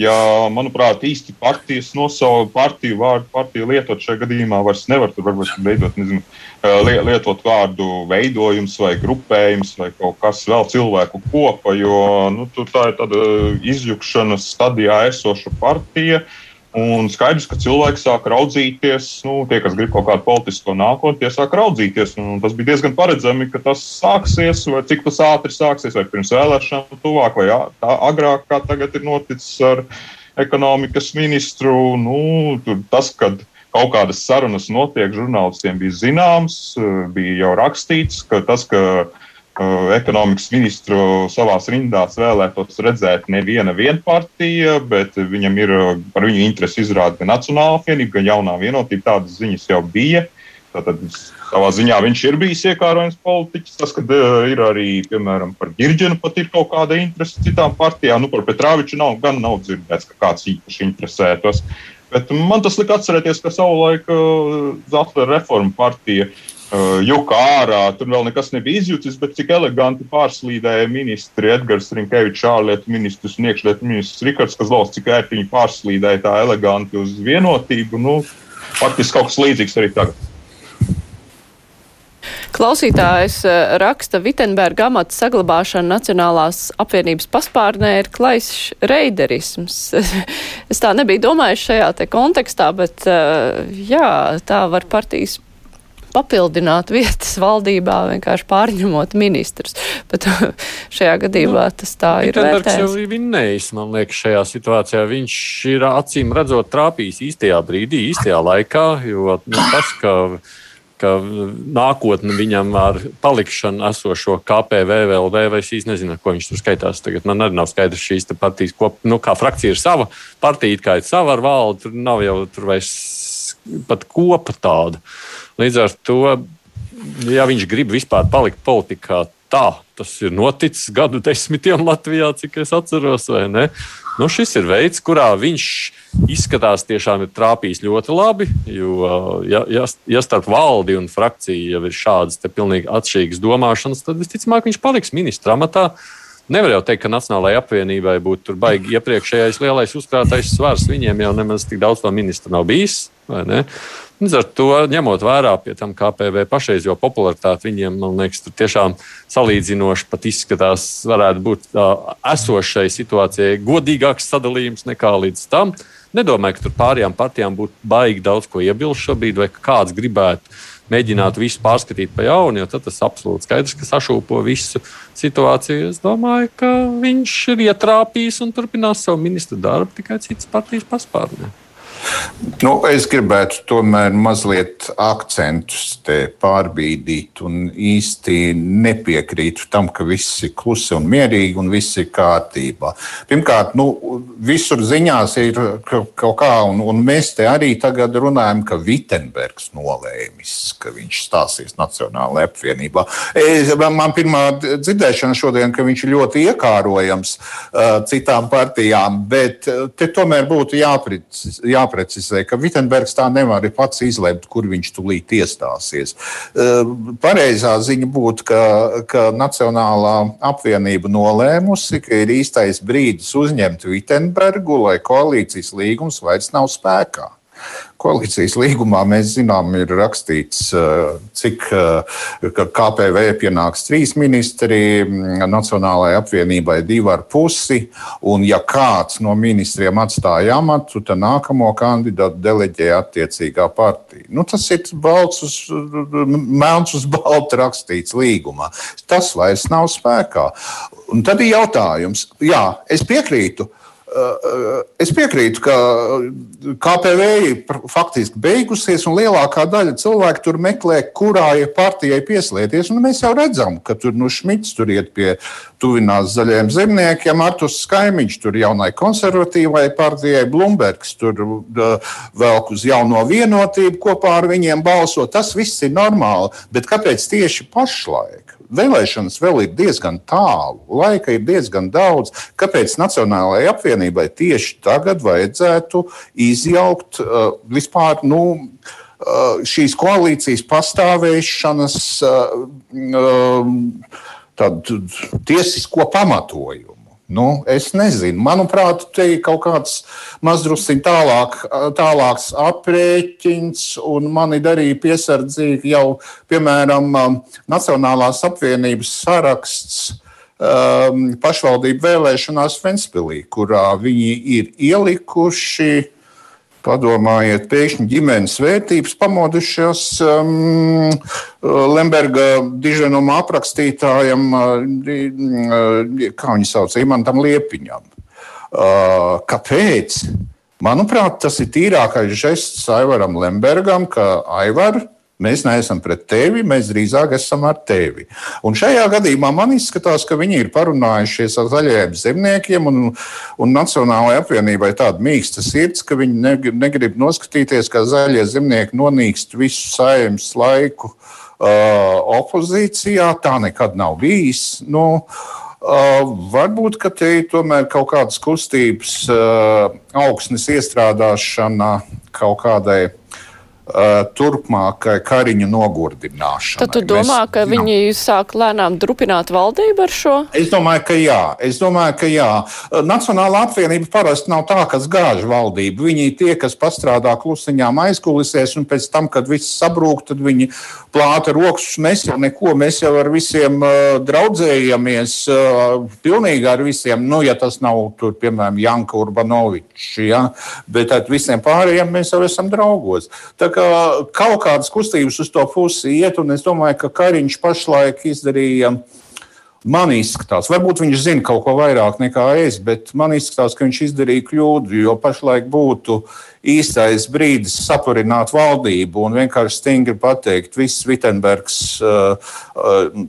Ja, manuprāt, īsti partijas nosaukt partiju vārdu, partiju lietot šajā gadījumā vairs nevar. Tur varbūt veidot, nezinu, lietot vārdu veidojums vai grupējums vai kaut kas vēl cilvēku kopa, jo nu, tā ir tāda izjukšanas stadijā esoša partija. Un skaidrs, ka cilvēki sāk raudzīties, nu, tie, kas grib kaut kādu politisko nākotni, tie sāk raudzīties. Tas bija diezgan paredzami, ka tas sāksies, vai cik tas ātri sāksies, vai pirms vēlēšanām, tuvāk, vai tā, agrāk, kā tagad ir noticis ar ekonomikas ministru. Nu, tas, kad kaut kādas sarunas notiek, žurnālistiem bija zināms, bija jau rakstīts, ka tas, ka ekonomikas ministru savās rindās vēlētos redzēt neviena vienpartija, bet viņam ir par viņu interesi izrāda gan Nacionāla apvienība, gan jaunā vienotība. Tādas ziņas jau bija. Tātad savā ziņā viņš ir bijis iekārojams politiķis. Tas, ka ir arī, piemēram, par Girģenu pat ir kaut kāda interese citām partijām. Nu, par Petrāviču nav, gan nav dzirdēts, ka kāds īpaši interesētos. Bet man tas lika atcerēties, ka savulaik Zafra reforma partija uh, Uh, juka ārā, tur vēl nekas nebija izjūtis, bet cik eleganti pārslīdēja ministri Edgars Rinkevičs, ārlietu ministrs un iekšlietu ministrs Rikards Kazlovs, cik ērti viņi pārslīdēja tā eleganti uz vienotību. Nu, faktiski kaut kas līdzīgs arī tagad. Klausītājs uh, raksta, Vitenberga amata saglabāšana Nacionālās apvienības paspārnē ir klaišs reiderisms. es tā nebiju domājis šajā te kontekstā, bet uh, jā, tā var partijas papildināt vietas valdībā, vienkārši pārņemot ministrus. Bet šajā gadījumā nu, tas tā ir. Viņš jau vinnējis, man liekas, šajā situācijā. Viņš ir acīm redzot trāpījis īstajā brīdī, īstajā laikā, jo nu, tas, ka ka nākotne viņam ar palikšanu esošo KPV, VLV vai es nezinu, ko viņš tur skaitās. Tagad man arī nav skaidrs šīs partijas, ko, nu, kā frakcija ir sava partija, kā ir sava ar valdi, tur nav jau tur vairs pat kopa tāda. Līdz ar to, ja viņš grib vispār palikt politikā, tā tas ir noticis gadu desmitiem Latvijā, cik es atceros, vai ne? Nu, šis ir veids, kurā viņš izskatās tiešām ir trāpījis ļoti labi. Jo, ja, ja, ja starp valdi un frakciju jau ir šādas pilnīgi atšķirīgas domāšanas, tad visticamāk viņš paliks ministra amatā. Nevar jau teikt, ka Nacionālajai apvienībai būtu baigi iepriekšējais lielais uzkrātais svars. Viņiem jau nemaz tik daudz to ministru nav bijis. Līdz ar to, ņemot vērā pie tam KPV pašreizējo popularitāti, viņiem, man liekas, tur tiešām salīdzinoši pat izskatās, varētu būt uh, esošai situācijai godīgāks sadalījums nekā līdz tam. Nedomāju, ka tur pārējām partijām būtu baigi daudz ko iebilst šobrīd, vai kāds gribētu mēģināt visu pārskatīt pa jaunu, jo tas absolūti skaidrs, ka sašūpo visu situāciju. Es domāju, ka viņš ir ietrāpījis un turpinās savu ministru darbu tikai citas partijas paspārnē. Nu, es gribētu tomēr mazliet akcentus pārbīdīt un īsti nepiekrītu tam, ka viss ir klusi un mierīgi un viss ir kārtībā. Pirmkārt, nu, visur ziņās ir kaut kā, un, un mēs te arī tagad runājam, ka Vitsenbergs nolēmis, ka viņš stāsies Nacionālajā apvienībā. Es, man pirmā dzirdēšana šodien, ka viņš ir ļoti iekārojams uh, citām partijām, bet te tomēr būtu jāprecizē. Jā jāprecizē, ka Vitsenbergs tā nevar pats izlemt, kur viņš tulīt iestāsies. Pareizā ziņa būtu, ka, ka Nacionālā apvienība nolēmusi, ka ir īstais brīdis uzņemt Vitsenbergu, lai koalīcijas līgums vairs nav spēkā. Koalīcijas līgumā mēs zinām, ir rakstīts, eh, cik eh, KPV pienāks trīs ministri, Nacionālajai apvienībai divi ar pusi. Un, ja kāds no ministriem atstāja amatu, tad nākamo kandidātu deleģē attiecīgā partija. Nu, tas ir balts uz, melns uz balta rakstīts līgumā. Tas vairs nav spēkā. Un tad ir jautājums, jā, es piekrītu Es piekrītu, ka KPV ir faktiski beigusies, un lielākā daļa cilvēku tur meklē, kurai partijai pieslēgties. Mēs jau redzam, ka tur nu, Šmits tur iet pie tuvinās zaļajiem zemniekiem, Artus Skaimiņš tur jaunai konservatīvai partijai, Blumbergs tur velk uz jauno vienotību kopā ar viņiem balso. Tas viss ir normāli, bet kāpēc tieši pašlaik? Vēlēšanas vēl ir diezgan tālu, laika ir diezgan daudz. Kāpēc Nacionālajai apvienībai tieši tagad vajadzētu izjaukt uh, vispār nu, uh, šīs koalīcijas pastāvēšanas uh, uh, tiesisko pamatojumu? Nu, es nezinu. Manuprāt, te ir kaut kāds mazdrusciņš tālāk, tālāks aprēķins, un mani darīja piesardzīgi jau, piemēram, Nacionālās apvienības saraksts um, pašvaldību vēlēšanās Ventspilī, kurā viņi ir ielikuši Padomājiet, pēkšņi ģimenes vērtības pamodušās um, Lemberga diženuma aprakstītājam, uh, kā viņi sauc, Imantam Liepiņam. Uh, kāpēc? Manuprāt, tas ir tīrākais žests Aivaram Lembergam, ka Aivar Mēs neesam pret tevi, mēs drīzāk esam ar tevi. Un šajā gadījumā man izskatās, ka viņi ir parunājušies ar zaļajiem zemniekiem un, un Nacionālajai apvienībai tāda mīksta sirds, ka viņi negrib, negrib noskatīties, kā zaļie zemnieki nonīkst visu saimnes laiku uh, opozīcijā. Tā nekad nav bijis. Nu, Uh, varbūt te ir tomēr kaut kādas kustības, uh, augsnes iestrādāšana kaut kādai Uh, turpmākai kariņu nogurdināšanai. Tad tu domā, Mēs, ka viņi jā. sāk lēnām drupināt valdību ar šo? Es domāju, ka jā. Es domāju, ka jā. Uh, Nacionāla apvienība parasti nav tā, kas gāž valdību. Viņi ir tie, kas pastrādā klusiņām aizkulisēs, un pēc tam, kad viss sabrūk, tad viņi plāta rokas. Mēs jau neko, mēs jau ar visiem uh, draudzējamies, uh, pilnīgi ar visiem, nu, ja tas nav, tur, piemēram, Janka Urbanovičs, ja? bet ar visiem pārējiem mēs jau esam draugos. Tā kā kaut kādas kustības uz to pusi iet, un es domāju, ka Kariņš pašlaik izdarīja. Man izskatās, varbūt viņš zina kaut ko vairāk nekā es, bet man izskatās, ka viņš izdarīja kļūdu. Jo pašlaik būtu īstais brīdis sapurināt valdību un vienkārši stingri pateikt, viss Vitsenbergs uh, uh,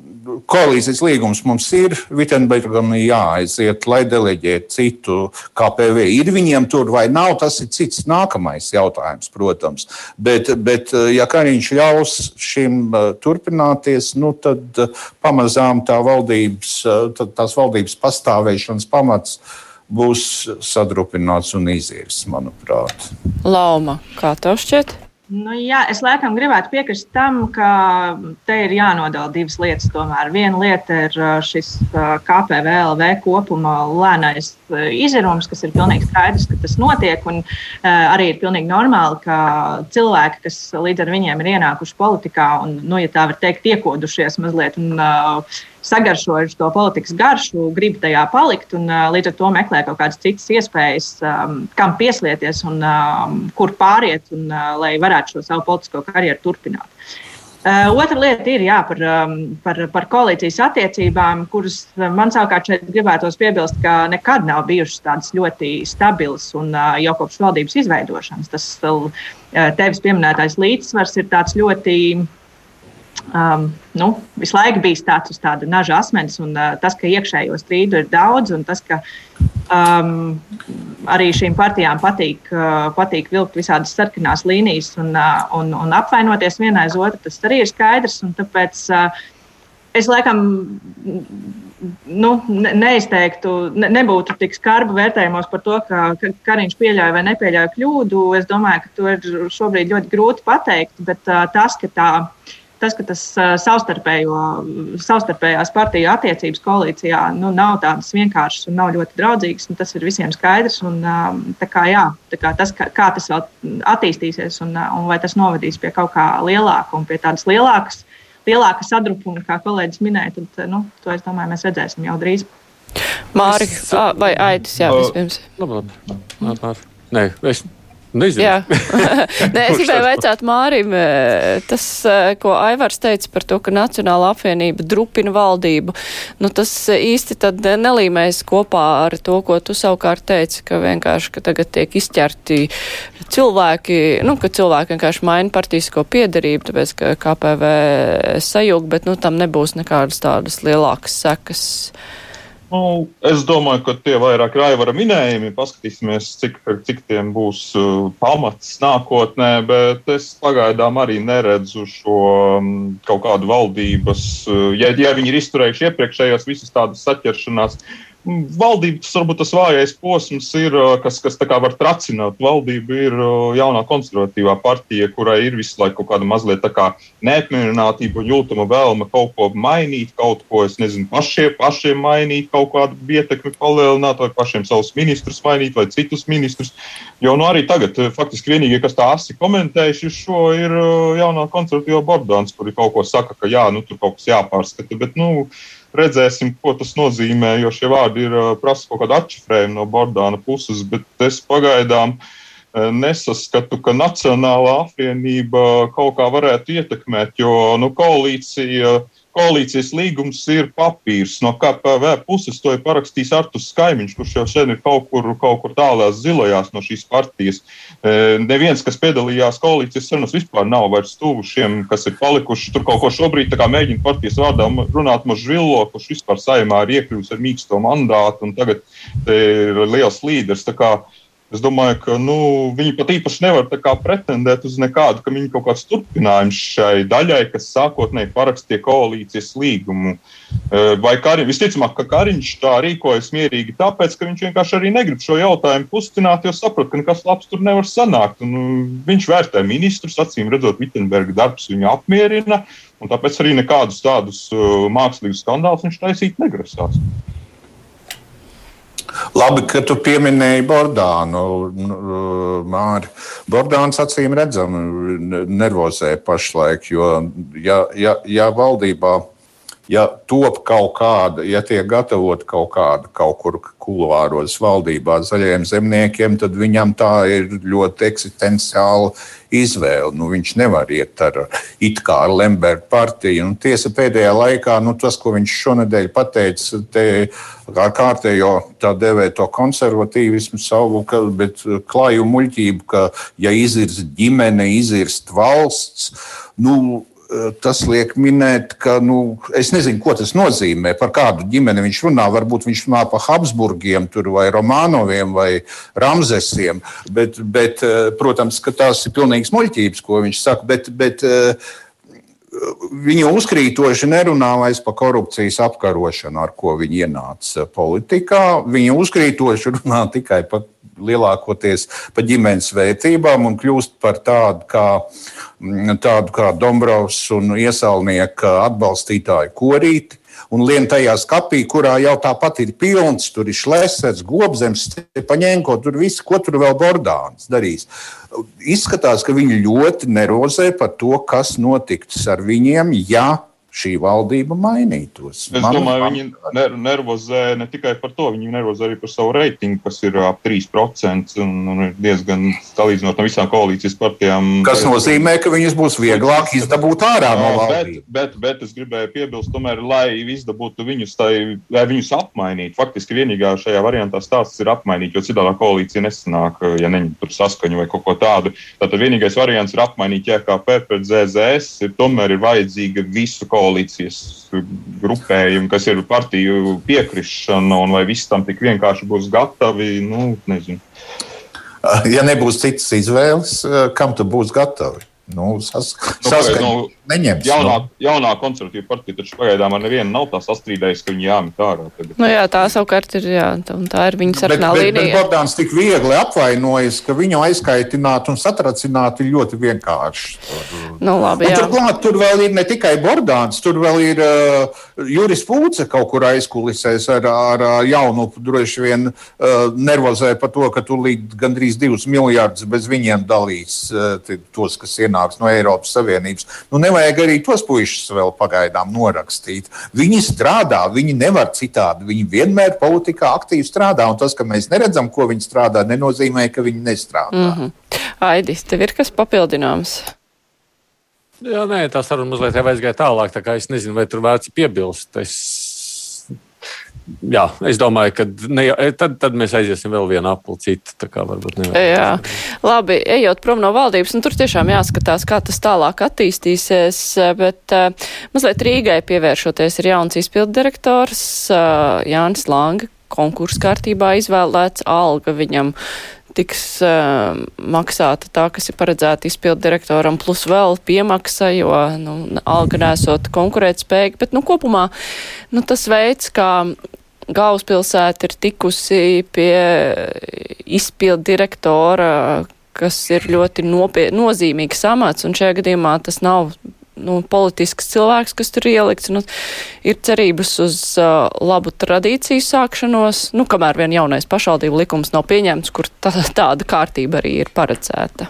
koalīcijas līgums mums ir, Vitsenbergam jāaiziet, lai deleģētu citu KPV. Ir viņiem tur vai nav, tas ir cits nākamais jautājums, protams. Bet, bet uh, ja Kariņš ļaus šim uh, turpināties, nu, tad uh, pamazām tā valdības, tās valdības pastāvēšanas pamats būs sadrupināts un izirs, manuprāt. Lauma, kā tev šķiet? Nu, jā, es laikam gribētu piekrist tam, ka te ir jānodala divas lietas. Tomēr viena lieta ir šis KPVLV kopuma lēnais izirums, kas ir pilnīgi skaidrs, ka tas notiek. Un arī ir pilnīgi normāli, ka cilvēki, kas līdz ar viņiem ir ienākuši politikā un, nu, ja tā var teikt, iekodušies mazliet un sagaršojuši to politikas garšu, grib tajā palikt un līdz ar to meklē kaut kādas citas iespējas, kam pieslieties un kur pāriet, un, lai varētu šo savu politisko karjeru turpināt. Uh, otra lieta ir jā, par, um, par, par koalīcijas attiecībām, kuras man savukārt šeit gribētos piebilst, ka nekad nav bijušas tādas ļoti stabilas un uh, jau kopš valdības izveidošanas. Tas uh, tevis pieminētais līdzsvars ir tāds ļoti um, nu, visu laiku bijis tāds uz tāda naža asmens, un uh, tas, ka iekšējo strīdu ir daudz, un tas, ka um, arī šīm partijām patīk, uh, patīk vilkt visādas sarkanās līnijas un, uh, un, un apvainoties vienai uz otru, tas arī ir skaidrs. Tāpēc uh, es laikam nu, neizteiktu, ne, nebūtu tik skarbu vērtējumos par to, ka, ka Kariņš pieļauj vai nepieļauj kļūdu. Es domāju, ka to ir šobrīd ļoti grūti pateikt, bet uh, tas, ka tā ir tas, ka tas savstarpējās partiju attiecības koalīcijā nu, nav tādas vienkāršas un nav ļoti draudzīgas, nu, tas ir visiem skaidrs. Un, kā, jā, kā tas, kā, kā tas vēl attīstīsies un, un vai tas novedīs pie kaut kā lielāka un pie tādas lielākas, lielāka sadrupuma, kā kolēģis minēja, tad nu, to es domāju, mēs redzēsim jau drīz. Māri, es, vai Aitis, jā, vispirms. Labi, labi. Labi, labi. Nē, es Nezinu. Jā, Nē, es gribēju vaicāt Mārim, e, tas, e, ko Aivars teica par to, ka Nacionāla apvienība drupina valdību, nu tas īsti tad nelīmēs kopā ar to, ko tu savukārt teici, ka vienkārši, ka tagad tiek izķerti cilvēki, nu, ka cilvēki vienkārši maina partijisko piedarību, tāpēc, ka KPV sajūg, bet, nu, tam nebūs nekādas tādas lielākas sekas. Nu, es domāju, ka tie vairāk ir aivara minējumi. Paskatīsimies, cik, cik tiem būs uh, pamats nākotnē, bet es pagaidām arī neredzu šo um, kaut kādu valdības, uh, ja, ja viņi ir izturējuši iepriekšējās visas tādas saķeršanās Valdības varbūt tas vājais posms ir, kas, kas var tracināt. Valdība ir jaunā konservatīvā partija, kurai ir visu laiku kaut kāda mazliet kā neapmierinātība un jūtama vēlme kaut ko mainīt, kaut ko, es nezinu, pašiem, pašiem mainīt, kaut kādu ietekmi palielināt, vai pašiem savus ministrus mainīt, vai citus ministrus. Jo nu, arī tagad faktiski vienīgie, kas tā asi komentējuši šo, ir jaunā konservatīvā Bordāns, kuri kaut ko saka, ka jā, nu, tur kaut kas jāpārskata. Bet, nu, redzēsim, ko tas nozīmē, jo šie vārdi ir prasa kaut kādu atšifrējumu no Bordāna puses, bet es pagaidām nesaskatu, ka Nacionālā apvienība kaut kā varētu ietekmēt, jo nu, koalīcija uh, koalīcijas līgums ir papīrs. No KPV puses to ir parakstījis Artus Skaimiņš, kurš jau sen ir kaut kur, kaut kur tālās zilajās no šīs partijas. E, neviens, kas piedalījās koalīcijas sarunās, vispār nav vairs tuvu šiem, kas ir palikuši. Tur kaut ko šobrīd mēģina partijas vārdā runāt Mažvillo, kurš vispār saimā ir iekļuvis ar mīksto mandātu un tagad ir liels līderis. Es domāju, ka nu, viņi pat īpaši nevar pretendēt uz nekādu, ka viņi kaut kāds turpinājums šai daļai, kas sākotnēji parakstīja koalīcijas līgumu. E, vai Kariņš, visticamāk, ka Kariņš tā rīkojas mierīgi, tāpēc, ka viņš vienkārši arī negrib šo jautājumu pustināt, jo saprot, ka nekas labs tur nevar sanākt. Un, nu, viņš vērtē ministrus, acīm redzot, Vitsenberga darbs viņu apmierina, un tāpēc arī nekādus tādus uh, mākslīgus skandālus viņš taisīt negrasās. Labi, ka tu pieminēji Bordānu. Nu, Māri. Bordāns acīm redzami nervozē pašlaik, jo ja, ja, ja valdībā ja top kaut kāda, ja tiek gatavota kaut kāda kaut kur kuluāros valdībā zaļiem zemniekiem, tad viņam tā ir ļoti eksistenciāla izvēle. Nu, viņš nevar iet ar it kā ar Lemberga partiju. Un tiesa pēdējā laikā, nu, tas, ko viņš šonadēļ pateica, te ar kārtējo tā dēvēto konservatīvismu savu, ka, bet klāju muļķību, ka ja izirst ģimene, izirst valsts, nu, tas liek minēt, ka nu, es nezinu, ko tas nozīmē, par kādu ģimeni viņš runā. Varbūt viņš runā par Habsburgiem, vai Romanoviem vai Ramzesiem. Bet, bet, protams, ka tās ir pilnīgas muļķības, ko viņš saka. Bet, bet, Viņa uzkrītoši nerunā vairs par korupcijas apkarošanu, ar ko viņa ienāca politikā. Viņa uzkrītoši runā tikai par lielākoties par ģimenes vērtībām un kļūst par tādu kā, mm, tādu kā Dombrovs un iesaulnieka atbalstītāju korīti. Un lien tajā skapī, kurā jau tāpat ir pilns, tur ir šlēsers, gobzems, paņēnko, tur viss, ko tur vēl Bordāns darīs. Izskatās, ka viņi ļoti nervozē par to, kas notiks ar viņiem, ja šī valdība mainītos. Es man, domāju, man... viņi ner nervozē ne tikai par to, viņi nervozē arī par savu reitingu, kas ir ap 3% un, un ir diezgan salīdzinot no visām koalīcijas partijām. Kas nozīmē, ka viņas būs vieglāk izdabūt ārā no valdības. Bet, bet, bet es gribēju piebilst, tomēr, lai izdabūtu viņus, tai, lai viņus apmainītu. Faktiski vienīgā šajā variantā stāsts ir apmainīt, jo citādā koalīcija nesanāk, ja neņem tur saskaņu vai kaut ko tādu. Tātad vienīgais variants ir apmainīt JKP pret ZZS, ir tomēr ir vajadzīga visu koalīciju koalīcijas grupējumi, kas ir partiju piekrišana, un vai viss tam tik vienkārši būs gatavi, nu, nezinu. Ja nebūs citas izvēles, kam tu būs gatavi? Nu, sas, nu, saskaņ, nu, neņems. Jaunā, nu. jaunā konservatīva partija taču pagaidām ar nevienu nav tā sastrīdējusi, ka viņi jāmet ārā. Tagad. Nu, jā, tā savukārt ir, jā, tā, tā ir viņa sarkanā līnija. Bet, bet Bordāns tik viegli apvainojas, ka viņu aizkaitināt un satracināt ir ļoti vienkārši. Nu, labi, jā. Turklāt tur vēl ir ne tikai Bordāns, tur vēl ir uh, Juris Pūce kaut kur aizkulisēs ar, ar uh, jaunu, droši vien uh, nervozē par to, ka tu līdz gandrīz divus miljardus bez viņiem dalīs uh, tos, kas ienāks no Eiropas Savienības. Nu, nevajag arī tos puikas vēl pagaidām norakstīt. Viņi strādā, viņi nevar citādi. Viņi vienmēr politikā aktīvi strādā, un tas, ka mēs neredzam, ko viņi strādā, nenozīmē, ka viņi nestrādā. Mm -hmm. Aidis, tev ir kas papildināms? Jā, nē, tā saruna mazliet jau aizgāja tālāk, tā kā es nezinu, vai tur vērts piebilst. Es jā, es domāju, ka ne, tad, tad mēs aiziesim vēl vienu apli citu. Jā, labi, ejot prom no valdības, un tur tiešām jāskatās, kā tas tālāk attīstīsies, bet uh, mazliet Rīgai pievēršoties ir jauns izpildu direktors uh, Jānis Langa konkursu kārtībā izvēlēts alga viņam tiks uh, maksāta tā, kas ir paredzēta izpildu direktoram, plus vēl piemaksa, jo nu, alga nesot konkurētspējīga. Bet nu, kopumā nu, tas veids, kā galvaspilsēta ir tikusi pie izpildu direktora, kas ir ļoti nopie, nozīmīgs amats, un šajā gadījumā tas nav nu, politisks cilvēks, kas tur ielikts. Nu, ir cerības uz uh, labu tradīciju sākšanos, nu, kamēr vien jaunais pašvaldību likums nav pieņemts, kur tā, tāda kārtība arī ir paredzēta.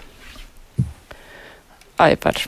Aipar.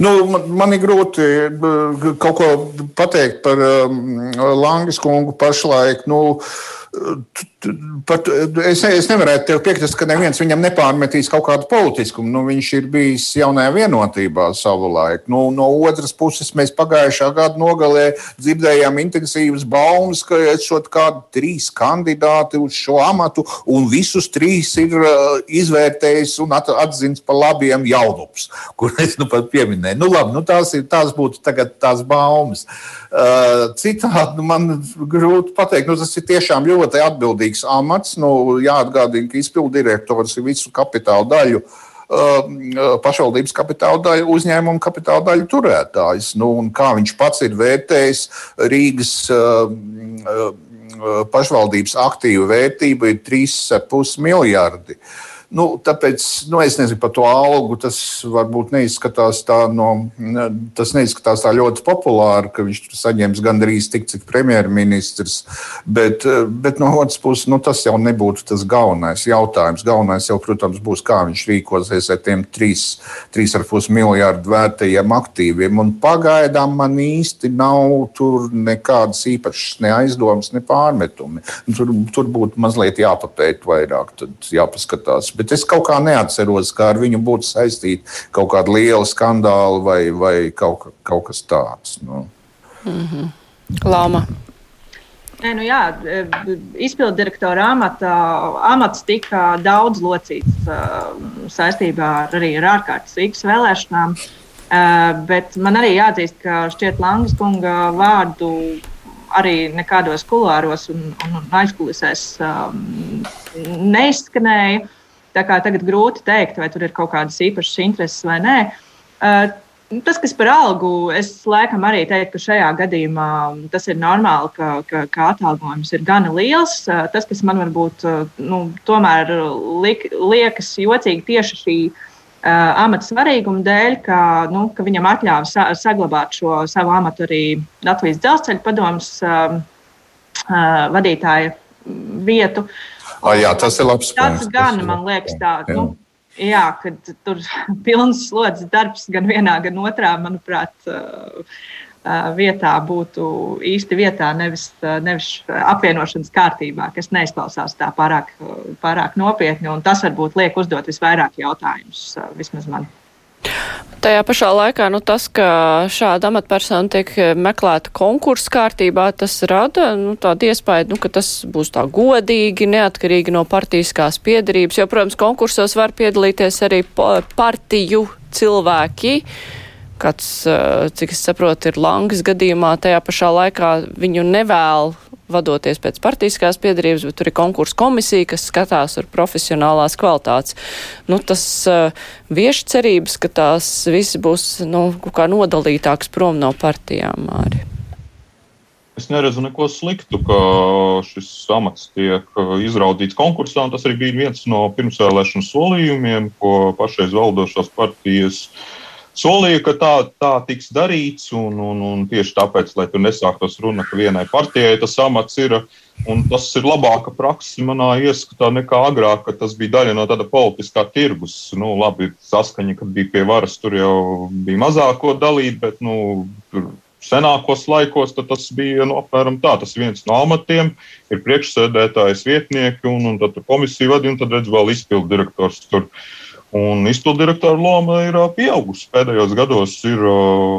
Nu, man, man ir grūti uh, kaut ko pateikt par um, Langas kungu pašlaik. Nu, uh, Pat, es, es nevarētu tev piekrist, ka neviens viņam nepārmetīs kaut kādu politiskumu. Nu, viņš ir bijis jaunajā vienotībā savulaik. Nu, no otras puses, mēs pagājušā gada nogalē dzirdējām intensīvas baumas, ka esot kādi trīs kandidāti uz šo amatu, un visus trīs ir uh, izvērtējis un at, atzins par labiem jaunups, kur es nu pat pieminēju. Nu, labi, nu, tās, ir, tās būtu tagad tās baumas. Uh, citādi man grūti pateikt, nu, tas ir tiešām ļoti atbildīgs amats. Nu, jāatgādina, ka izpildu direktors ir visu kapitāla daļu. Uh, pašvaldības kapitāla daļu, uzņēmuma kapitāla daļu turētājs. Nu, kā viņš pats ir vērtējis, Rīgas uh, uh, pašvaldības aktīvu vērtību ir 3,5 miljardi. Nu, tāpēc nu, es nezinu par to algu. Tas varbūt neizskatās tā, no, tas neizskatās tā ļoti populāri, ka viņš saņems gandrīz tik, cik premjerministrs. Bet, bet no otras puses, nu, tas jau nebūtu tas galvenais jautājums. Galvenais jau, protams, būs, kā viņš rīkosies ar tiem 3,5 miljārdu vērtajiem aktīviem. Un pagaidām man īsti nav tur nekādas īpašas ne aizdomas, ne pārmetumi. Tur, tur būtu mazliet jāpapēt vairāk, jāpaskatās. Bet es kaut kā neatceros, kā ar viņu būtu saistīta kaut kāda liela skandāla vai, vai kaut, kaut kas tāds. Nu. Mm -hmm. Lama. Nē, nu jā, izpildu direktora amata, amats tika daudz locīts saistībā ar, arī ar ārkārtas Rīgas vēlēšanām. Bet man arī jāatzīst, ka šķiet Langas kunga vārdu arī nekādos kulāros un, un, un aizkulisēs neizskanēja. Tā kā tagad grūti pateikt, vai tur ir kaut kādas īpašas intereses vai nē. Uh, Tas, kas par algu, es laikam arī teiktu, ka šajā gadījumā tas ir normāli, ka, ka, ka atalgojums ir gana liels. Uh, tas, kas man varbūt uh, nu, tomēr liek, liekas jocīgi tieši šī uh, amata svarīguma dēļ, ka, nu, ka viņam atļāva sa saglabāt šo savu amatu arī Latvijas dzelzceļa padomus uh, uh, vadītāja vietu. Uh, Oh, jā, tas ir labs. Tas punkts, gan, tas man liekas, tā. Jā. Nu, jā, kad tur pilns slodzes darbs gan vienā, gan otrā, manuprāt, vietā būtu īsti vietā, nevis, nevis apvienošanas kārtībā, kas neizklausās tā pārāk, pārāk nopietni. Tas varbūt liek uzdot visvairāk jautājumus, vismaz man. Tajā pašā laikā nu, tas, ka šāda amatpersona tiek meklēta konkursu kārtībā, tas rada nu, tādu iespēju, nu, ka tas būs tā godīgi, neatkarīgi no partijiskās piedarības, jo, protams, konkursos var piedalīties arī partiju cilvēki. Kāds, cik es saprotu, ir Langas gadījumā, tajā pašā laikā viņu nevēl vadoties pēc partijiskās piedarības, bet tur ir konkursu komisija, kas skatās ar profesionālās kvalitātes. Nu, tas uh, vieš cerības, ka tās viss būs nu, kā nodalītāks prom no partijām arī. Es neredzu neko sliktu, ka šis amats tiek uh, izraudzīts konkursā. Tas arī bija viens no pirmsvēlēšanu solījumiem, ko pašreiz valdošās partijas uh, solīja, ka tā, tā tiks darīts. Un, un, un tieši tāpēc, lai tur nesāktos runa, ka vienai partijai tas amats ir. Un tas ir labāka praksa manā ieskatā nekā agrāk, kad tas bija daļa no tāda politiskā tirgus. Nu, labi, saskaņa, kad bija pie varas, tur jau bija mazāko dalīt, bet nu, tur senākos laikos tas bija nu, apmēram tā. Tas viens no amatiem ir priekšsēdētājs vietnieki, un, un tad komisija vadīja, un tad redz vēl izpildu direktors tur. Uh, Un izpildirektora loma ir pieaugusi. Pēdējos gados ir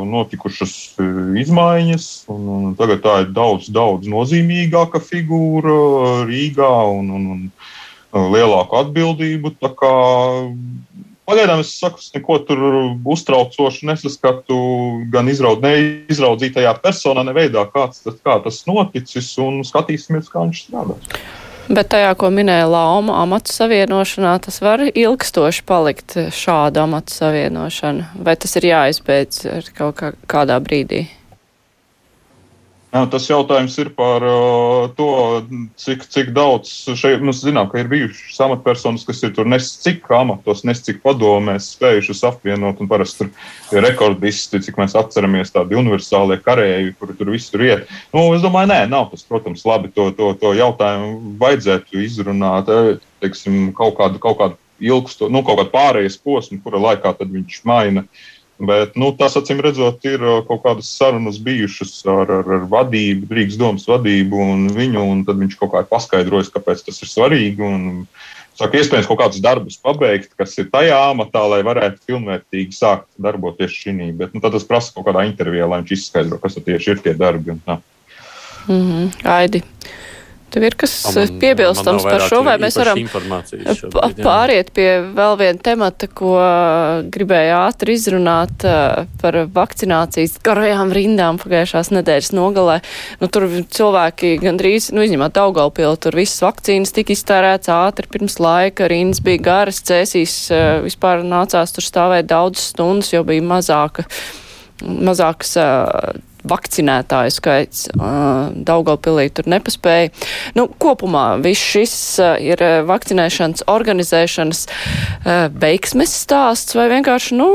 notikušas izmaiņas, un, un tagad tā ir daudz, daudz nozīmīgāka figūra Rīgā un, un, un lielāku atbildību. Pagaidām es saku, es neko tur uztraucošu nesaskatu gan izraud, neizraudzītajā personā, ne veidā, kāds, kā tas noticis, un skatīsimies, kā viņš strādās. Bet tajā, ko minēja Lauma, amatu savienošanā, tas var ilgstoši palikt šāda amatu savienošana, vai tas ir jāizbeidz kaut kā, kādā brīdī? Jā, tas jautājums ir par uh, to, cik, cik daudz šeit mēs zinām, ka ir bijušas amatpersonas, kas ir tur nes cik amatos, nes cik padomēs spējušas apvienot. Parasti tur ir rekordisti, cik mēs atceramies, tādi universālie karēji, kuri tur visur iet. Nu, es domāju, nē, nav tas, protams, labi. To, to, to jautājumu vajadzētu izrunāt eh, teiksim, kaut kādu, kaut kādu ilgstu, nu, kaut kādu pārējais posmu, kura laikā viņš maina. Uh, Bet nu, tas, acīm redzot, ir uh, kaut kādas sarunas bijušas ar, ar, ar vadību, Rīgas domas vadību un viņu, un tad viņš kaut kā ir paskaidrojis, kāpēc tas ir svarīgi. Un, saka, iespējams, kaut kādus darbus pabeigt, kas ir tajā amatā, lai varētu pilnvērtīgi sākt darboties šī. Bet nu, tas prasa kaut kādā intervijā, lai viņš izskaidro, kas tieši ir tie darbi. Mm -hmm. Aidi. Tev ir kas man, piebilstams par šo, vai mēs varam pāriet pie vēl viena temata, ko gribēju ātri izrunāt par vakcinācijas garajām rindām pagājušās nedēļas nogalē. Nu, tur cilvēki gandrīz, nu, izņemot augalpielu, tur visas vakcīnas tika iztērēts ātri pirms laika, rindas bija garas, cēsīs vispār nācās tur stāvēt daudz stundas, jo bija mazāka mazākas vakcinētāju skaits Daugavpilī tur nepaspēja. Nu, kopumā viss šis ir vakcinēšanas organizēšanas veiksmes stāsts vai vienkārši, nu,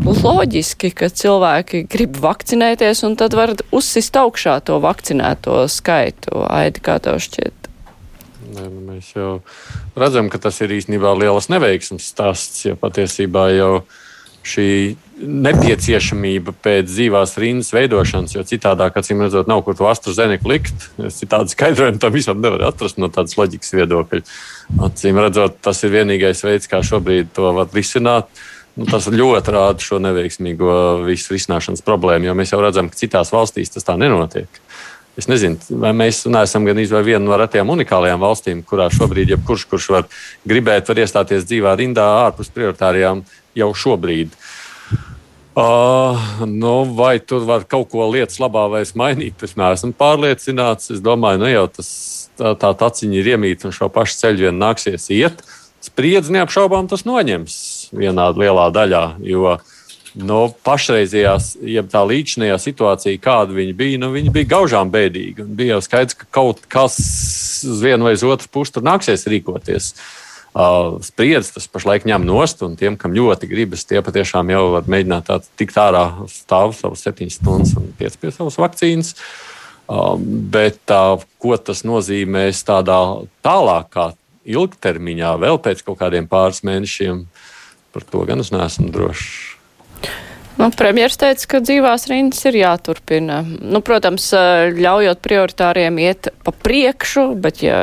loģiski, ka cilvēki grib vakcinēties un tad var uzsist augšā to vakcinēto skaitu. Aidi, kā tev šķiet? Nē, nu mēs jau redzam, ka tas ir īstenībā liels neveiksmes stāsts, jo patiesībā jau šī nepieciešamība pēc dzīvās rindas veidošanas, jo citādi, acīm redzot, nav kur to astrofēniku likt. Es citādi skaidrojumu tam visam nevaru atrast no tādas loģikas viedokļa. Acīm redzot, tas ir vienīgais veids, kā šobrīd to var risināt. Nu, tas ļoti rāda šo neveiksmīgo visu risināšanas problēmu, jo mēs jau redzam, ka citās valstīs tas tā nenotiek. Es nezinu, vai mēs neesam gan izvēlējušies vienu no retiem unikālajām valstīm, kurā šobrīd jebkurš, kurš var gribēt, var iestāties dzīvā rindā ārpus prioritārijām jau šobrīd. Uh, nu, vai tur var kaut ko lietas labā vai mainīt? Es neesmu pārliecināts. Es domāju, nu jau tas tā, tā taciņa ir iemīta un šo pašu ceļu vien nāksies iet. Spriedzi neapšaubām tas noņems vienā lielā daļā. Jo no pašreizējās, jeb tā līdzinājā situācija, kāda viņa bija, nu, viņa bija gaužām bēdīga. Bija jau skaidrs, ka kaut kas uz vienu vai uz otru pusi tur nāksies rīkoties. Uh, spriedzes tas pašlaik ņem nost, un tiem, kam ļoti gribas, tie patiešām jau var mēģināt tikt ārā, stāvot savus septiņas stundas un piespiezt savus vakcīnas. Uh, bet uh, ko tas nozīmēs tādā tālākā ilgtermiņā, vēl pēc kaut kādiem pāris mēnešiem, Par to gan es neesmu drošs. Nu, Premjerministrs teica, ka dzīvās rindas ir jāturpina. Nu, protams, ļaujot prioritāriem iet pa priekšu, bet ja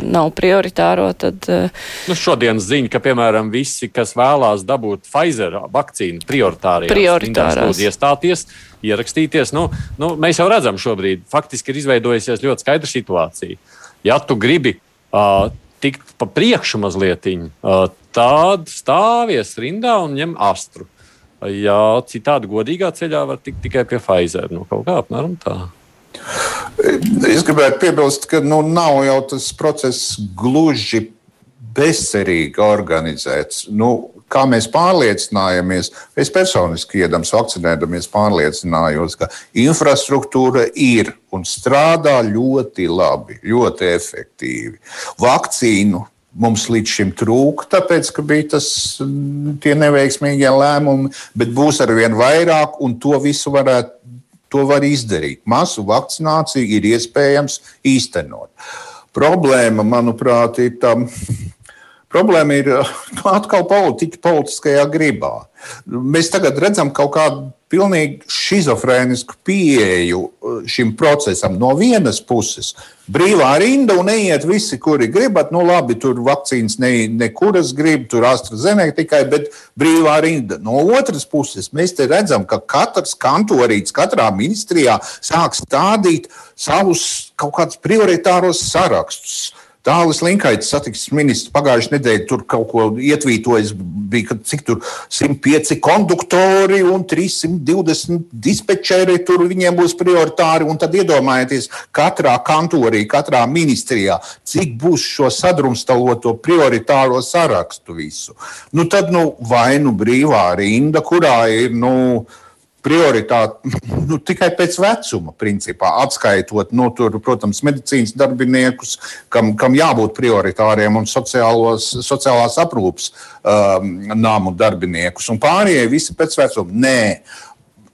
nav prioritāro, tad. Nu, šodienas ziņa, ka, piemēram, visi, kas vēlās dabūt Pfizer vakcīnu prioritārajās, prioritārās. iestāties, ierakstīties, nu, nu, mēs jau redzam šobrīd, faktiski ir izveidojusies ļoti skaidra situācija. Ja tu gribi uh, tikt pa priekšu mazliet, tad stāvies rindā un ņem astru. Jā, citādi godīgā ceļā var tikt tikai pie Pfizer. Nu, kaut kā apmēram tā. Es gribētu piebilst, ka nu, nav jau tas process gluži bezcerīgi organizēts. Nu, kā mēs pārliecinājāmies, es personiski iedams vakcinēdamies, pārliecinājos, ka infrastruktūra ir un strādā ļoti labi, ļoti efektīvi. Vakcīnu mums līdz šim trūka, tāpēc, ka bija tas, tie neveiksmīgie lēmumi, bet būs ar vien vairāk, un to visu varētu. To var izdarīt. Masu vakcināciju ir iespējams īstenot. Problēma, manuprāt, ir tam, Problēma ir nu, atkal politiķa politiskajā gribā. Mēs tagad redzam kaut kādu pilnīgi schizofrēnisku pieeju uh, šim procesam. No vienas puses, brīvā rinda un neiet visi, kuri gribat. Nu, labi, tur vakcīnas ne, nekuras grib, tur AstraZeneca tikai, bet brīvā rinda. No otras puses, mēs te redzam, ka katrs kantorīts katrā ministrijā sāk stādīt savus kaut kādus prioritāros sarakstus Tālis Linkaits, satiksmes ministrs, pagājušajā nedēļā tur kaut ko ietvītojis. Bija cik tur 105 konduktori un 320 dispečeri. Tur viņiem būs prioritāri. Un tad iedomājieties, katrā kantorī, katrā ministrijā, cik būs šo sadrumstaloto prioritāro sarakstu visu. Nu, tad nu, vai nu brīvā rinda, kurā ir. Nu, prioritāti nu, tikai pēc vecuma, principā, atskaitot, nu, tur, protams, medicīnas darbiniekus, kam, kam jābūt prioritāriem, un sociālos, sociālās aprūpes um, nāmu darbiniekus, un pārējie visi pēc vecuma. Nē.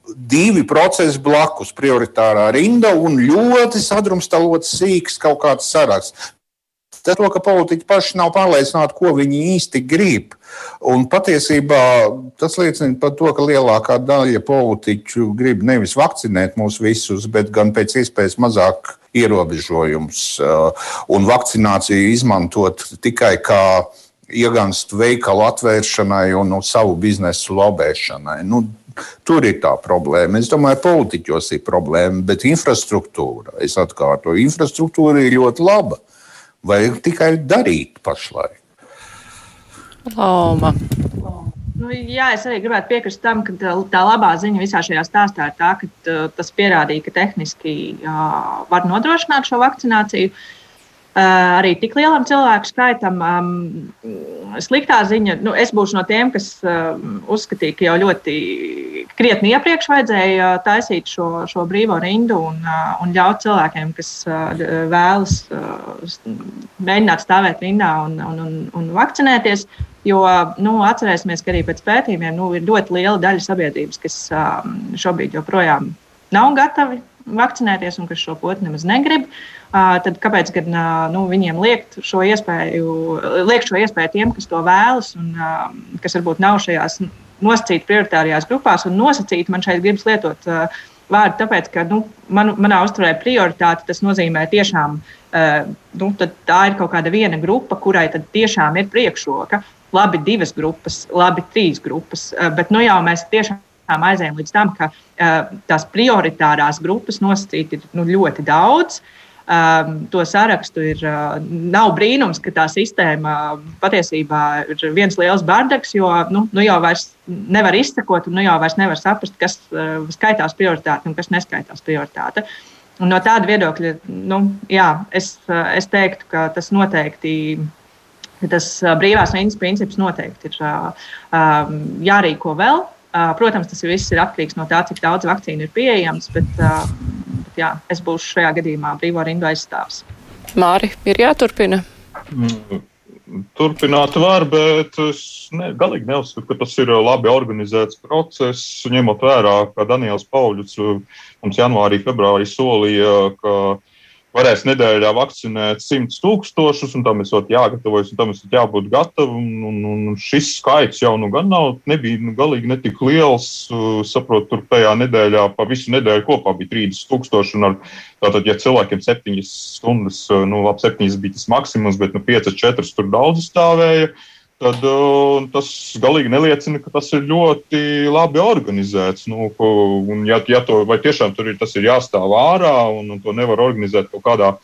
Divi procesi blakus, prioritārā rinda un ļoti sadrumstalots sīks kaut kāds saraksts. Tas, ka politiķi paši nav pārliecināti, ko viņi īsti grib. Un patiesībā tas liecina par to, ka lielākā daļa politiķu grib nevis vakcinēt mūs visus, bet gan pēc iespējas mazāk ierobežojumus uh, un vakcināciju izmantot tikai kā iegānstu veikalu atvēršanai un no savu biznesu lobēšanai. Nu, Tur ir tā problēma. Es domāju, ka politiķos ir problēma, bet infrastruktūra, es atkārtoju, infrastruktūra ir ļoti laba. Vajag tikai darīt pašlaik. Loma. Nu, jā, es arī gribētu piekrist tam, ka tā, tā labā ziņa visā šajā stāstā ir tā, ka tā, tas pierādīja, ka tehniski jā, var nodrošināt šo vakcināciju. Uh, arī tik lielam cilvēku skaitam. Um, sliktā ziņa, nu, es būšu no tiem, kas uh, uzskatīja, ka jau ļoti krietni iepriekš vajadzēja taisīt šo, šo brīvo rindu un, uh, un ļaut cilvēkiem, kas vēlas mēģināt stāvēt rindā un, un, un, un vakcinēties. Jo nu, atcerēsimies, ka arī pēc pētījumiem nu, ir ļoti liela daļa sabiedrības, kas uh, šobrīd joprojām nav gatavi vakcinēties un kas šo potu nemaz negrib. Uh, tad kāpēc gan nu, viņiem liekt šo iespēju, liekt šo iespēju tiem, kas to vēlas un kas varbūt nav šajās nosacīt prioritārajās grupās un nosacīt man šeit gribas lietot uh, vārdu, tāpēc, ka nu, man, manā uzturē prioritāte tas nozīmē tiešām, uh, nu, tā ir kaut kāda viena grupa, kurai tiešām ir priekšroka. Labi, divas grupas, labi, trīs grupas, uh, bet nu jau mēs tiešām aizējām līdz tam, ka uh, tās prioritārās grupas nosacīt ir nu, ļoti daudz. Um, to sarakstu ir. Uh, nav brīnums, ka tā sistēma patiesībā ir viens liels bardaks, jo nu, nu jau vairs nevar izsekot, un nu jau vairs nevar saprast, kas uh, skaitās prioritāte un kas neskaitās prioritāte. Un no tāda viedokļa, nu, jā, es, uh, es teiktu, ka tas noteikti tas brīvās viņas princips noteikti ir um, jārīko vēl. Protams, tas viss ir atkarīgs no tā, cik daudz vakcīnu ir pieejams, bet, bet jā, es būšu šajā gadījumā brīvo rindu aizstāvs. Māri, ir jāturpina. Mm. Turpināt var, bet es ne, galīgi neuzskatu, ka tas ir labi organizēts process. Ņemot vērā, ka Daniels Pauļs mums janvārī, februārī solīja, ka varēs nedēļā vakcinēt 100 tūkstošus, un tam esot jāgatavojas, un tam esot jābūt gatavam. Un, un, un šis skaits jau nu gan nav, nebija nu, galīgi netik liels. Saprotu, tur tajā nedēļā pa visu nedēļu kopā bija 30 tūkstoši. Ar, tātad, ja cilvēkiem 7 stundas, nu labi, 7 bija tas maksimums, bet nu, 5, 4 tur daudz stāvēja tad uh, tas galīgi neliecina, ka tas ir ļoti labi organizēts. Nu, un, ja, ja to, vai tiešām tur ir, ir jāstāv ārā un, un to nevar organizēt kaut kādā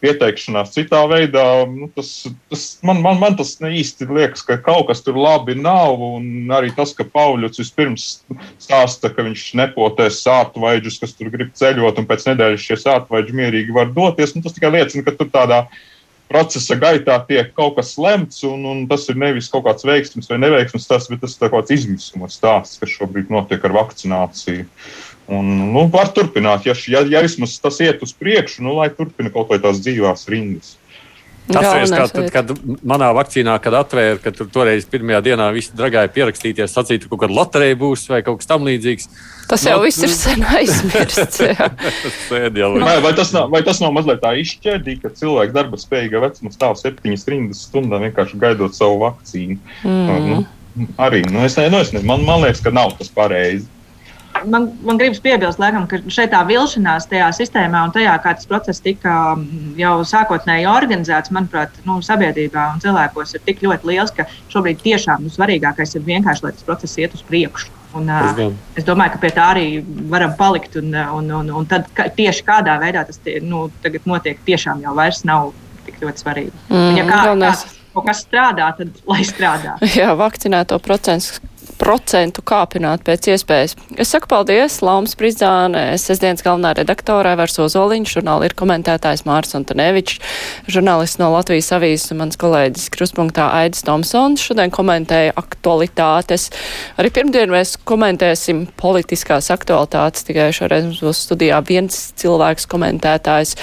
pieteikšanās citā veidā, nu, tas, tas man, man, man tas īsti liekas, ka kaut kas tur labi nav. Un arī tas, ka Pauļots vispirms stāsta, ka viņš nepotēs sātvaidžus, kas tur grib ceļot, un pēc nedēļas šie sātvaidži mierīgi var doties, nu, tas tikai liecina, ka tur tādā veidā procesa gaitā tiek kaut kas lemts, un, un tas ir nevis kaut kāds veiksmīgs vai neveiksmīgs stāsts, bet tas ir kaut kāds izmisuma stāsts, kas šobrīd notiek ar vakcināciju. Un, nu, var turpināt, ja, ja, ja vismaz tas iet uz priekšu, nu, lai turpina kaut vai tās dzīvās rindas. Atceries, kā, tad, kad manā vakcīnā, kad atvēra, ka tur toreiz pirmajā dienā visi dragāja pierakstīties, sacīt, ka kaut kāda loterija būs vai kaut kas tamlīdzīgs. Tas jau no, viss ir sen aizmirsts. vai, vai, tas nav, vai tas nav mazliet tā izšķērdīgi, ka cilvēks darba spējīga vecuma stāv septiņas rindas stundā vienkārši gaidot savu vakcīnu? Mm. Nu, arī, nu, es, nu, es, man, man liekas, ka nav tas pareizi man, man gribas piebilst, laikam, ka šeit tā vilšanās tajā sistēmā un tajā, kā tas process tika mm, jau sākotnēji organizēts, manuprāt, nu, sabiedrībā un cilvēkos ir tik ļoti liels, ka šobrīd tiešām nu, svarīgākais ir vienkārši, lai tas process iet uz priekšu. Un, uh, es domāju, ka pie tā arī varam palikt. Un, un, un, un tad ka, tieši kādā veidā tas tie, nu, notiek, tiešām jau vairs nav tik ļoti svarīgi. Mm, ja kā, kā kaut kas strādā, tad lai strādā. Jā, vakcinēto procentu procentu kāpināt pēc iespējas. Es saku paldies Laumas Pridzāne, sestdienas galvenā redaktorē Vars Ozoliņš, žurnāli ir komentētājs Mārs Antonevičs, žurnālists no Latvijas avīzes un mans kolēģis Kruspunktā Aidis Tomsons. Šodien komentēja aktualitātes. Arī pirmdien mēs komentēsim politiskās aktualitātes, tikai šoreiz mums būs studijā viens cilvēks komentētājs.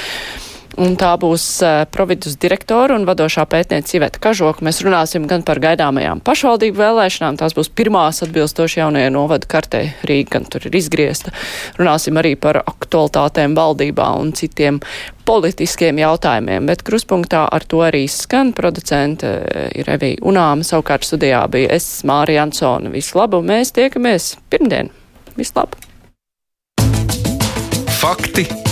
Un tā būs uh, providus direktora un vadošā pētniece Iveta Kažoka. Mēs runāsim gan par gaidāmajām pašvaldību vēlēšanām. Tās būs pirmās atbilstoši jaunajai novadu kartei. Rīga gan tur ir izgriezta. Runāsim arī par aktualitātēm valdībā un citiem politiskiem jautājumiem. Bet kruspunktā ar to arī skan producente eh, ir Evija Unāma. Savukārt studijā bija es, Mārija Ansona. Visu labu! Mēs tiekamies pirmdien! Visu labu! Fakti,